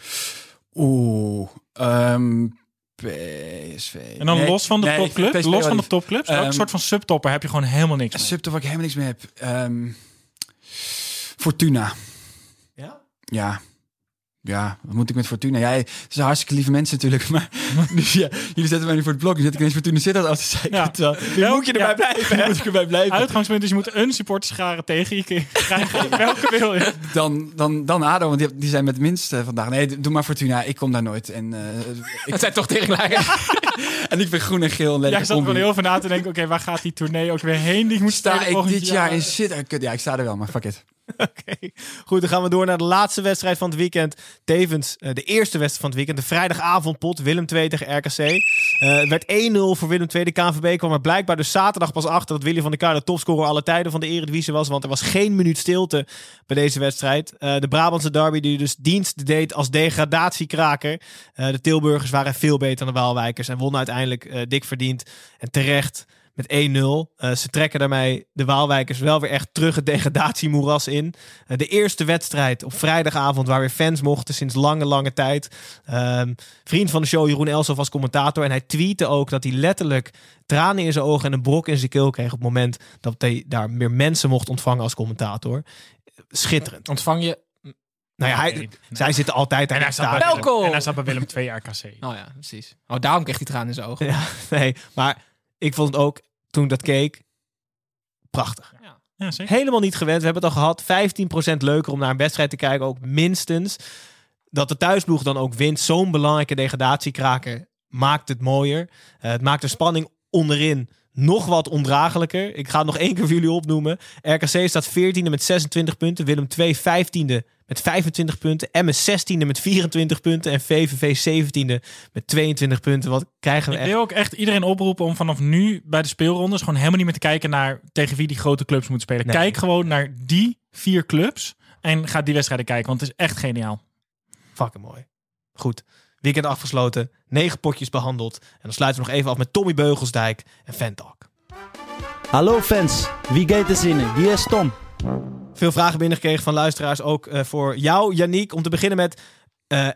Oeh, ehm, PSV. En dan Nee, los van de nee, topclub, PSV los van de topclubs, welke Ehm, soort van subtopper heb je gewoon helemaal niks Een mee? subtop waar ik helemaal niks mee heb. Ehm, Fortuna. Ja? Ja. Ja, wat moet ik met Fortuna? Jij, het zijn hartstikke lieve mensen natuurlijk, maar (laughs) (laughs) dus ja, jullie zetten mij nu voor het blok. Nu zet ik ineens Fortuna zit dat af te zeggen. Ja. (laughs) Ja, moet je erbij ja. blijven. Moet ik erbij blijven. Uitgangspunt is je moet een supporterschare tegen je krijgen. Welke wil je? Dan, dan, dan ADO, want die, die zijn met het minst eh, vandaag. Nee, doe maar Fortuna. Ik kom daar nooit. En, eh, ik, Het zijn toch tegenlijnen. en ik ben groen en geel. En Jij lelijke zat combi. heel veel na te denken, oké, waar gaat die tournee ook weer heen? Die moet Sta ik dit jaar in zit? Kut, Ja, ik sta er wel, maar fuck it. (laughs) Oké, goed. Dan gaan we door naar de laatste wedstrijd van het weekend. Tevens eh, de eerste wedstrijd van het weekend. De vrijdagavondpot. Willem 2 tegen RKC. Eh, het werd 1-0 voor Willem 2. De KNVB kwam er blijkbaar dus zaterdag pas achter... dat Willy van der Kuilen de topscorer alle tijden van de Eredivisie was. Want er was geen minuut stilte bij deze wedstrijd. Eh, de Brabantse derby die dus dienst deed als degradatiekraker. Eh, de Tilburgers waren veel beter dan de Waalwijkers. En wonnen uiteindelijk eh, dik verdiend. En terecht met 1-0. Eh, ze trekken daarmee de Waalwijkers wel weer echt terug het degradatiemoeras in. Eh, de eerste wedstrijd op vrijdagavond waar weer fans mochten sinds lange, lange tijd. Ehm, vriend van de show Jeroen Elsof was commentator. En hij tweette ook dat hij letterlijk tranen in zijn ogen en een brok in zijn keel kreeg... op het moment dat hij daar meer mensen mocht ontvangen als commentator. Schitterend. Ontvang je... Nou ja, hij, Nee, zij zitten altijd En aan hij, bij stadion. Willem, en hij zat bij Willem 2 RKC. Oh ja, precies. Oh, daarom kreeg hij tranen in zijn ogen. Ja, nee, maar ik vond het ook, toen ik dat keek, prachtig. Ja, zeker. Helemaal niet gewend. We hebben het al gehad. 15% leuker om naar een wedstrijd te kijken. Ook minstens. Dat de thuisploeg dan ook wint. Zo'n belangrijke degradatiekraker maakt het mooier. Eh, het maakt de spanning onderin nog wat ondraaglijker. Ik ga het nog één keer voor jullie opnoemen. RKC staat 14e met 26 punten. Willem 2 15e met 25 punten. MS 16e met 24 punten. En VVV 17e met 22 punten. Wat krijgen we Ik echt? wil ook echt iedereen oproepen om vanaf nu bij de speelrondes gewoon helemaal niet meer te kijken naar tegen wie die grote clubs moeten spelen. Nee. Kijk gewoon naar die vier clubs en ga die wedstrijden kijken, want het is echt geniaal. Fucking mooi. Goed. Weekend afgesloten. Negen potjes behandeld. En dan sluiten we nog even af met Tommy Beugelsdijk en Fantalk. Hallo fans, wie gaat er zinnen? Hier is Tom. Veel vragen binnengekregen van luisteraars. Ook eh, voor jou, Yannick. Om te beginnen met eh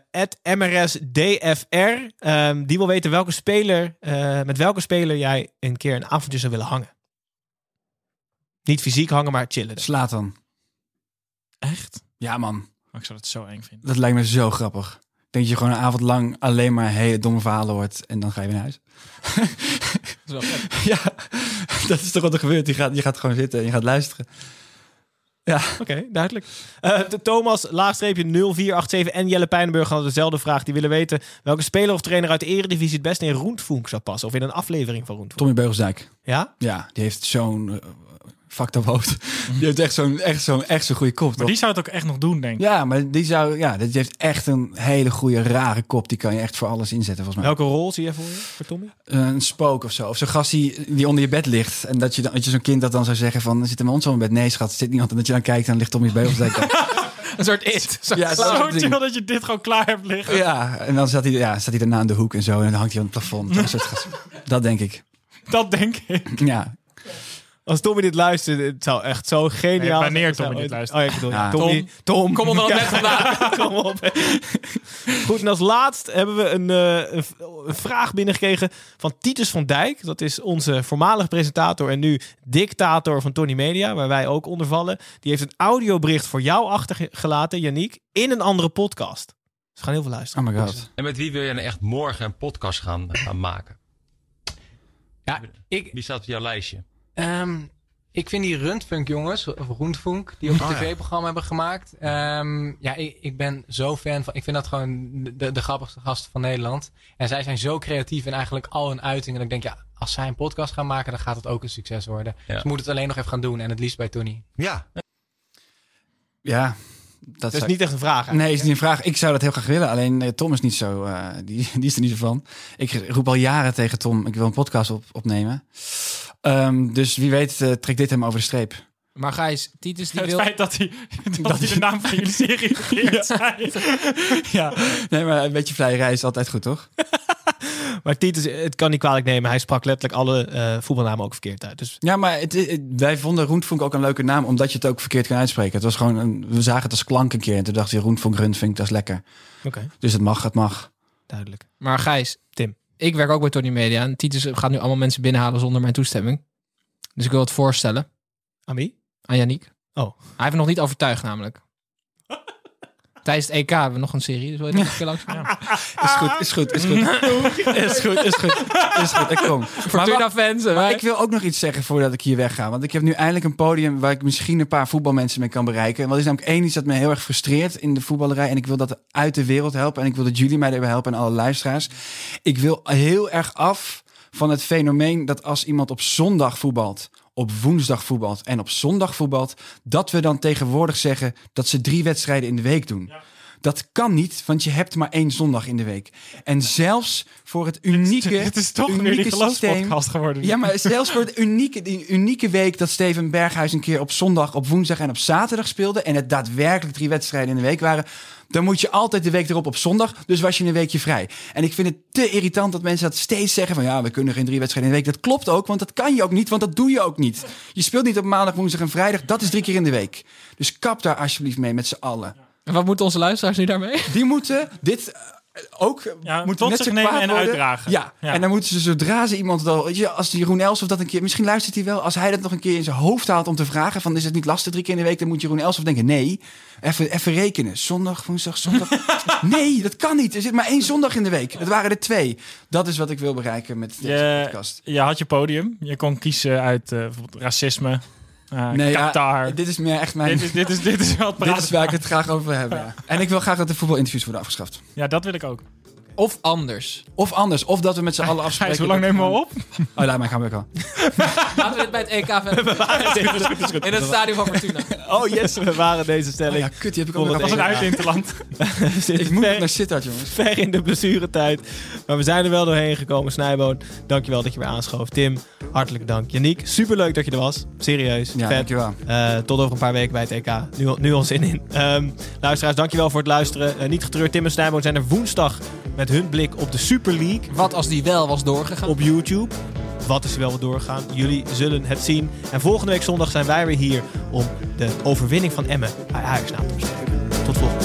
MRSDFR. Ehm, die wil weten welke speler, eh, met welke speler jij een keer een avondje zou willen hangen. Niet fysiek hangen, maar chillen. Slaat dan. Echt? Ja, man. Oh, ik zou het zo eng vinden. Dat lijkt me zo grappig. Ik denk dat je gewoon een avond lang alleen maar hele domme verhalen hoort en dan ga je weer naar huis. (laughs) Dat is wel ja, (laughs) dat is toch wat er gebeurt. Je gaat, je gaat gewoon zitten en je gaat luisteren. Ja. Oké, duidelijk. Eh, de Thomas, laagstreepje 0487 en Jelle Pijnenburg hadden dezelfde vraag. Die willen weten welke speler of trainer uit de eredivisie het beste in Roentvoenk zou passen. Of in een aflevering van Roentvoenk. Tommy Beugelsdijk. Ja? Ja, die heeft zo'n uh, fucked up hoofd. Die heeft echt zo'n echt zo'n echt zo'n goede kop. Maar toch? die zou het ook echt nog doen, denk ik. Ja, maar die zou ja, die heeft echt een hele goede rare kop. Die kan je echt voor alles inzetten volgens mij. Welke rol zie je voor je, voor Tommy? Een spook of zo. Of zo'n gast die, die onder je bed ligt. En dat je, dan, dat je zo'n kind dat dan zou zeggen van... Zit er bij ons in bed? Nee, schat, er zit niemand. En dat je dan kijkt en dan ligt Tommy Beugelsdijk (laughs) daar. Een soort it. Zo Ja, zo- chill dat je dit gewoon klaar hebt liggen. Ja, en dan staat hij, ja, staat hij daarna aan de hoek en zo. En dan hangt hij aan het plafond. (laughs) Dat denk ik. Dat denk ik. Ja. Als Tommy dit luistert, het zou echt zo geniaal Nee, wanneer zijn. Tommy dit luistert. Oh, ja, ik bedoel, Ja. Tommy. Tom. Kom onder dat net (laughs) vandaan. Kom op. Goed, en als laatst hebben we een, eh, een, vraag binnengekregen van Titus van Dijk. Dat is onze voormalige presentator en nu dictator van Tony Media, waar wij ook onder vallen. Die heeft een audiobericht voor jou achtergelaten, Yannick, in een andere podcast. Dus we gaan heel veel luisteren. Oh my god. En met wie wil je nou echt morgen een podcast gaan, gaan maken? Ja, ik, Wie staat op jouw lijstje? Ehm, ik vind die Rundfunk jongens, of Roentfunk, die ook een Oh, ja. tv-programma hebben gemaakt. ehm, ja, ik, ik ben zo fan van. Ik vind dat gewoon de, de grappigste gasten van Nederland. En zij zijn zo creatief in eigenlijk al hun uitingen. Dat ik denk, ja, als zij een podcast gaan maken, dan gaat het ook een succes worden. Ja. Ze moeten het alleen nog even gaan doen. En het liefst bij Tony. Ja. Ja. Dat Dat is niet echt een vraag. Nee, is niet een vraag. Ik zou dat heel graag willen. Alleen eh, Tom is niet zo. eh, die, die is er niet zo van. Ik roep al jaren tegen Tom. Ik wil een podcast op, opnemen. Ehm, dus wie weet eh, trekt dit hem over de streep. Maar Gijs, Titus die Het wil... feit dat hij, (laughs) dat hij de naam van jullie (laughs) serie verkeerd (laughs) zei. ja. Nee, maar een beetje vleierij is altijd goed, toch? Maar Titus, het kan niet kwalijk nemen. Hij sprak letterlijk alle eh, voetbalnamen ook verkeerd uit. Dus Ja, maar het, het- wij vonden Roentvonk ook een leuke naam, omdat je het ook verkeerd kan uitspreken. Het was gewoon een, we zagen het als klank een keer en toen dacht je Roentvonk, Rundvink, dat is lekker. Oké. Dus het mag, het mag. duidelijk. Maar Gijs, Tim. Ik werk ook bij Tony Media. En Titus gaat nu allemaal mensen binnenhalen zonder mijn toestemming. Dus ik wil het voorstellen Aan wie? aan Yannick. Oh. Hij heeft me nog niet overtuigd namelijk. Tijdens het EK hebben we nog een serie. Dus wil je nog een keer langs? (laughs) Is goed, is goed, is goed. Is goed, is goed. Is goed, ik kom. Fortuna fans. maar ik wil ook nog iets zeggen voordat ik hier wegga. Want ik heb nu eindelijk een podium waar ik misschien een paar voetbalmensen mee kan bereiken. Want er is namelijk één iets dat me heel erg frustreert in de voetballerij. En ik wil dat uit de wereld helpen. En ik wil dat jullie mij daarbij helpen en alle luisteraars. Ik wil heel erg af van het fenomeen dat als iemand op zondag voetbalt, op woensdag voetbalt en op zondag voetbalt, dat we dan tegenwoordig zeggen dat ze drie wedstrijden in de week doen. Dat kan niet, want je hebt maar één zondag in de week. En zelfs voor het unieke. Het is toch weer unieke die geloofspodcast geworden. Ja, maar zelfs voor het unieke, die unieke week dat Steven Berghuis een keer op zondag, op woensdag en op zaterdag speelde. En het daadwerkelijk drie wedstrijden in de week waren. Dan moet je altijd de week erop op zondag. Dus was je een weekje vrij. En ik vind het te irritant dat mensen dat steeds zeggen. Van ja, we kunnen geen drie wedstrijden in de week. Dat klopt ook, want dat kan je ook niet. Want dat doe je ook niet. Je speelt niet op maandag, woensdag en vrijdag. Dat is drie keer in de week. Dus kap daar alsjeblieft mee met z'n allen. En wat moeten onze luisteraars nu daarmee? Die moeten dit ook Ja, moeten tot net zich nemen en worden. uitdragen. Ja. Ja. en dan moeten ze zodra ze iemand wel, weet je, als Jeroen Elsof dat een keer, misschien luistert hij wel, als hij dat nog een keer in zijn hoofd haalt om te vragen van is het niet lastig drie keer in de week, dan moet Jeroen Elsof denken nee, even, even rekenen, zondag, woensdag, zondag. (laughs) nee, dat kan niet. Er zit maar één zondag in de week. Het waren er twee. Dat is wat ik wil bereiken met deze Je, podcast. je had je podium. Je kon kiezen uit eh, bijvoorbeeld racisme, eh Nee, ja, Qatar. dit is meer echt mijn. Dit is, dit is, dit is wel het dit is waar ik het graag over wil hebben. Ja. En ik wil graag dat de voetbalinterviews worden afgeschaft. Ja, dat wil ik ook. Of anders. Of anders. Of dat we met z'n allen afspreken. Gijs, hoe lang nemen we op? Oh, laat mij gaan we wel. Laten we dit bij het EK verder. (laughs) (laughs) In het stadion van Fortuna. Oh yes, we waren deze stelling. Oh ja, kut, die heb ik ook het nog Dat was een uitinterland. (laughs) Ik moet ver- naar Sittard, jongens. ver in de blessuretijd. Maar we zijn er wel doorheen gekomen. Snijboon, dankjewel dat je weer aanschoof. Tim, hartelijk dank. Yannick, superleuk dat je er was. Serieus, Ja, vet. dankjewel. Eh, tot over een paar weken bij het EK. Nu, nu al zin in. Ehm, luisteraars, dankjewel voor het luisteren. Eh, niet getreurd, Tim en Snijboon zijn er woensdag met hun blik op de Super League Wat als die wel was doorgegaan? op YouTube. Wat is wel wat doorgegaan? Jullie zullen het zien. En volgende week zondag zijn wij weer hier om de overwinning van Emmen bij Ajax na te bespreken. Tot volgende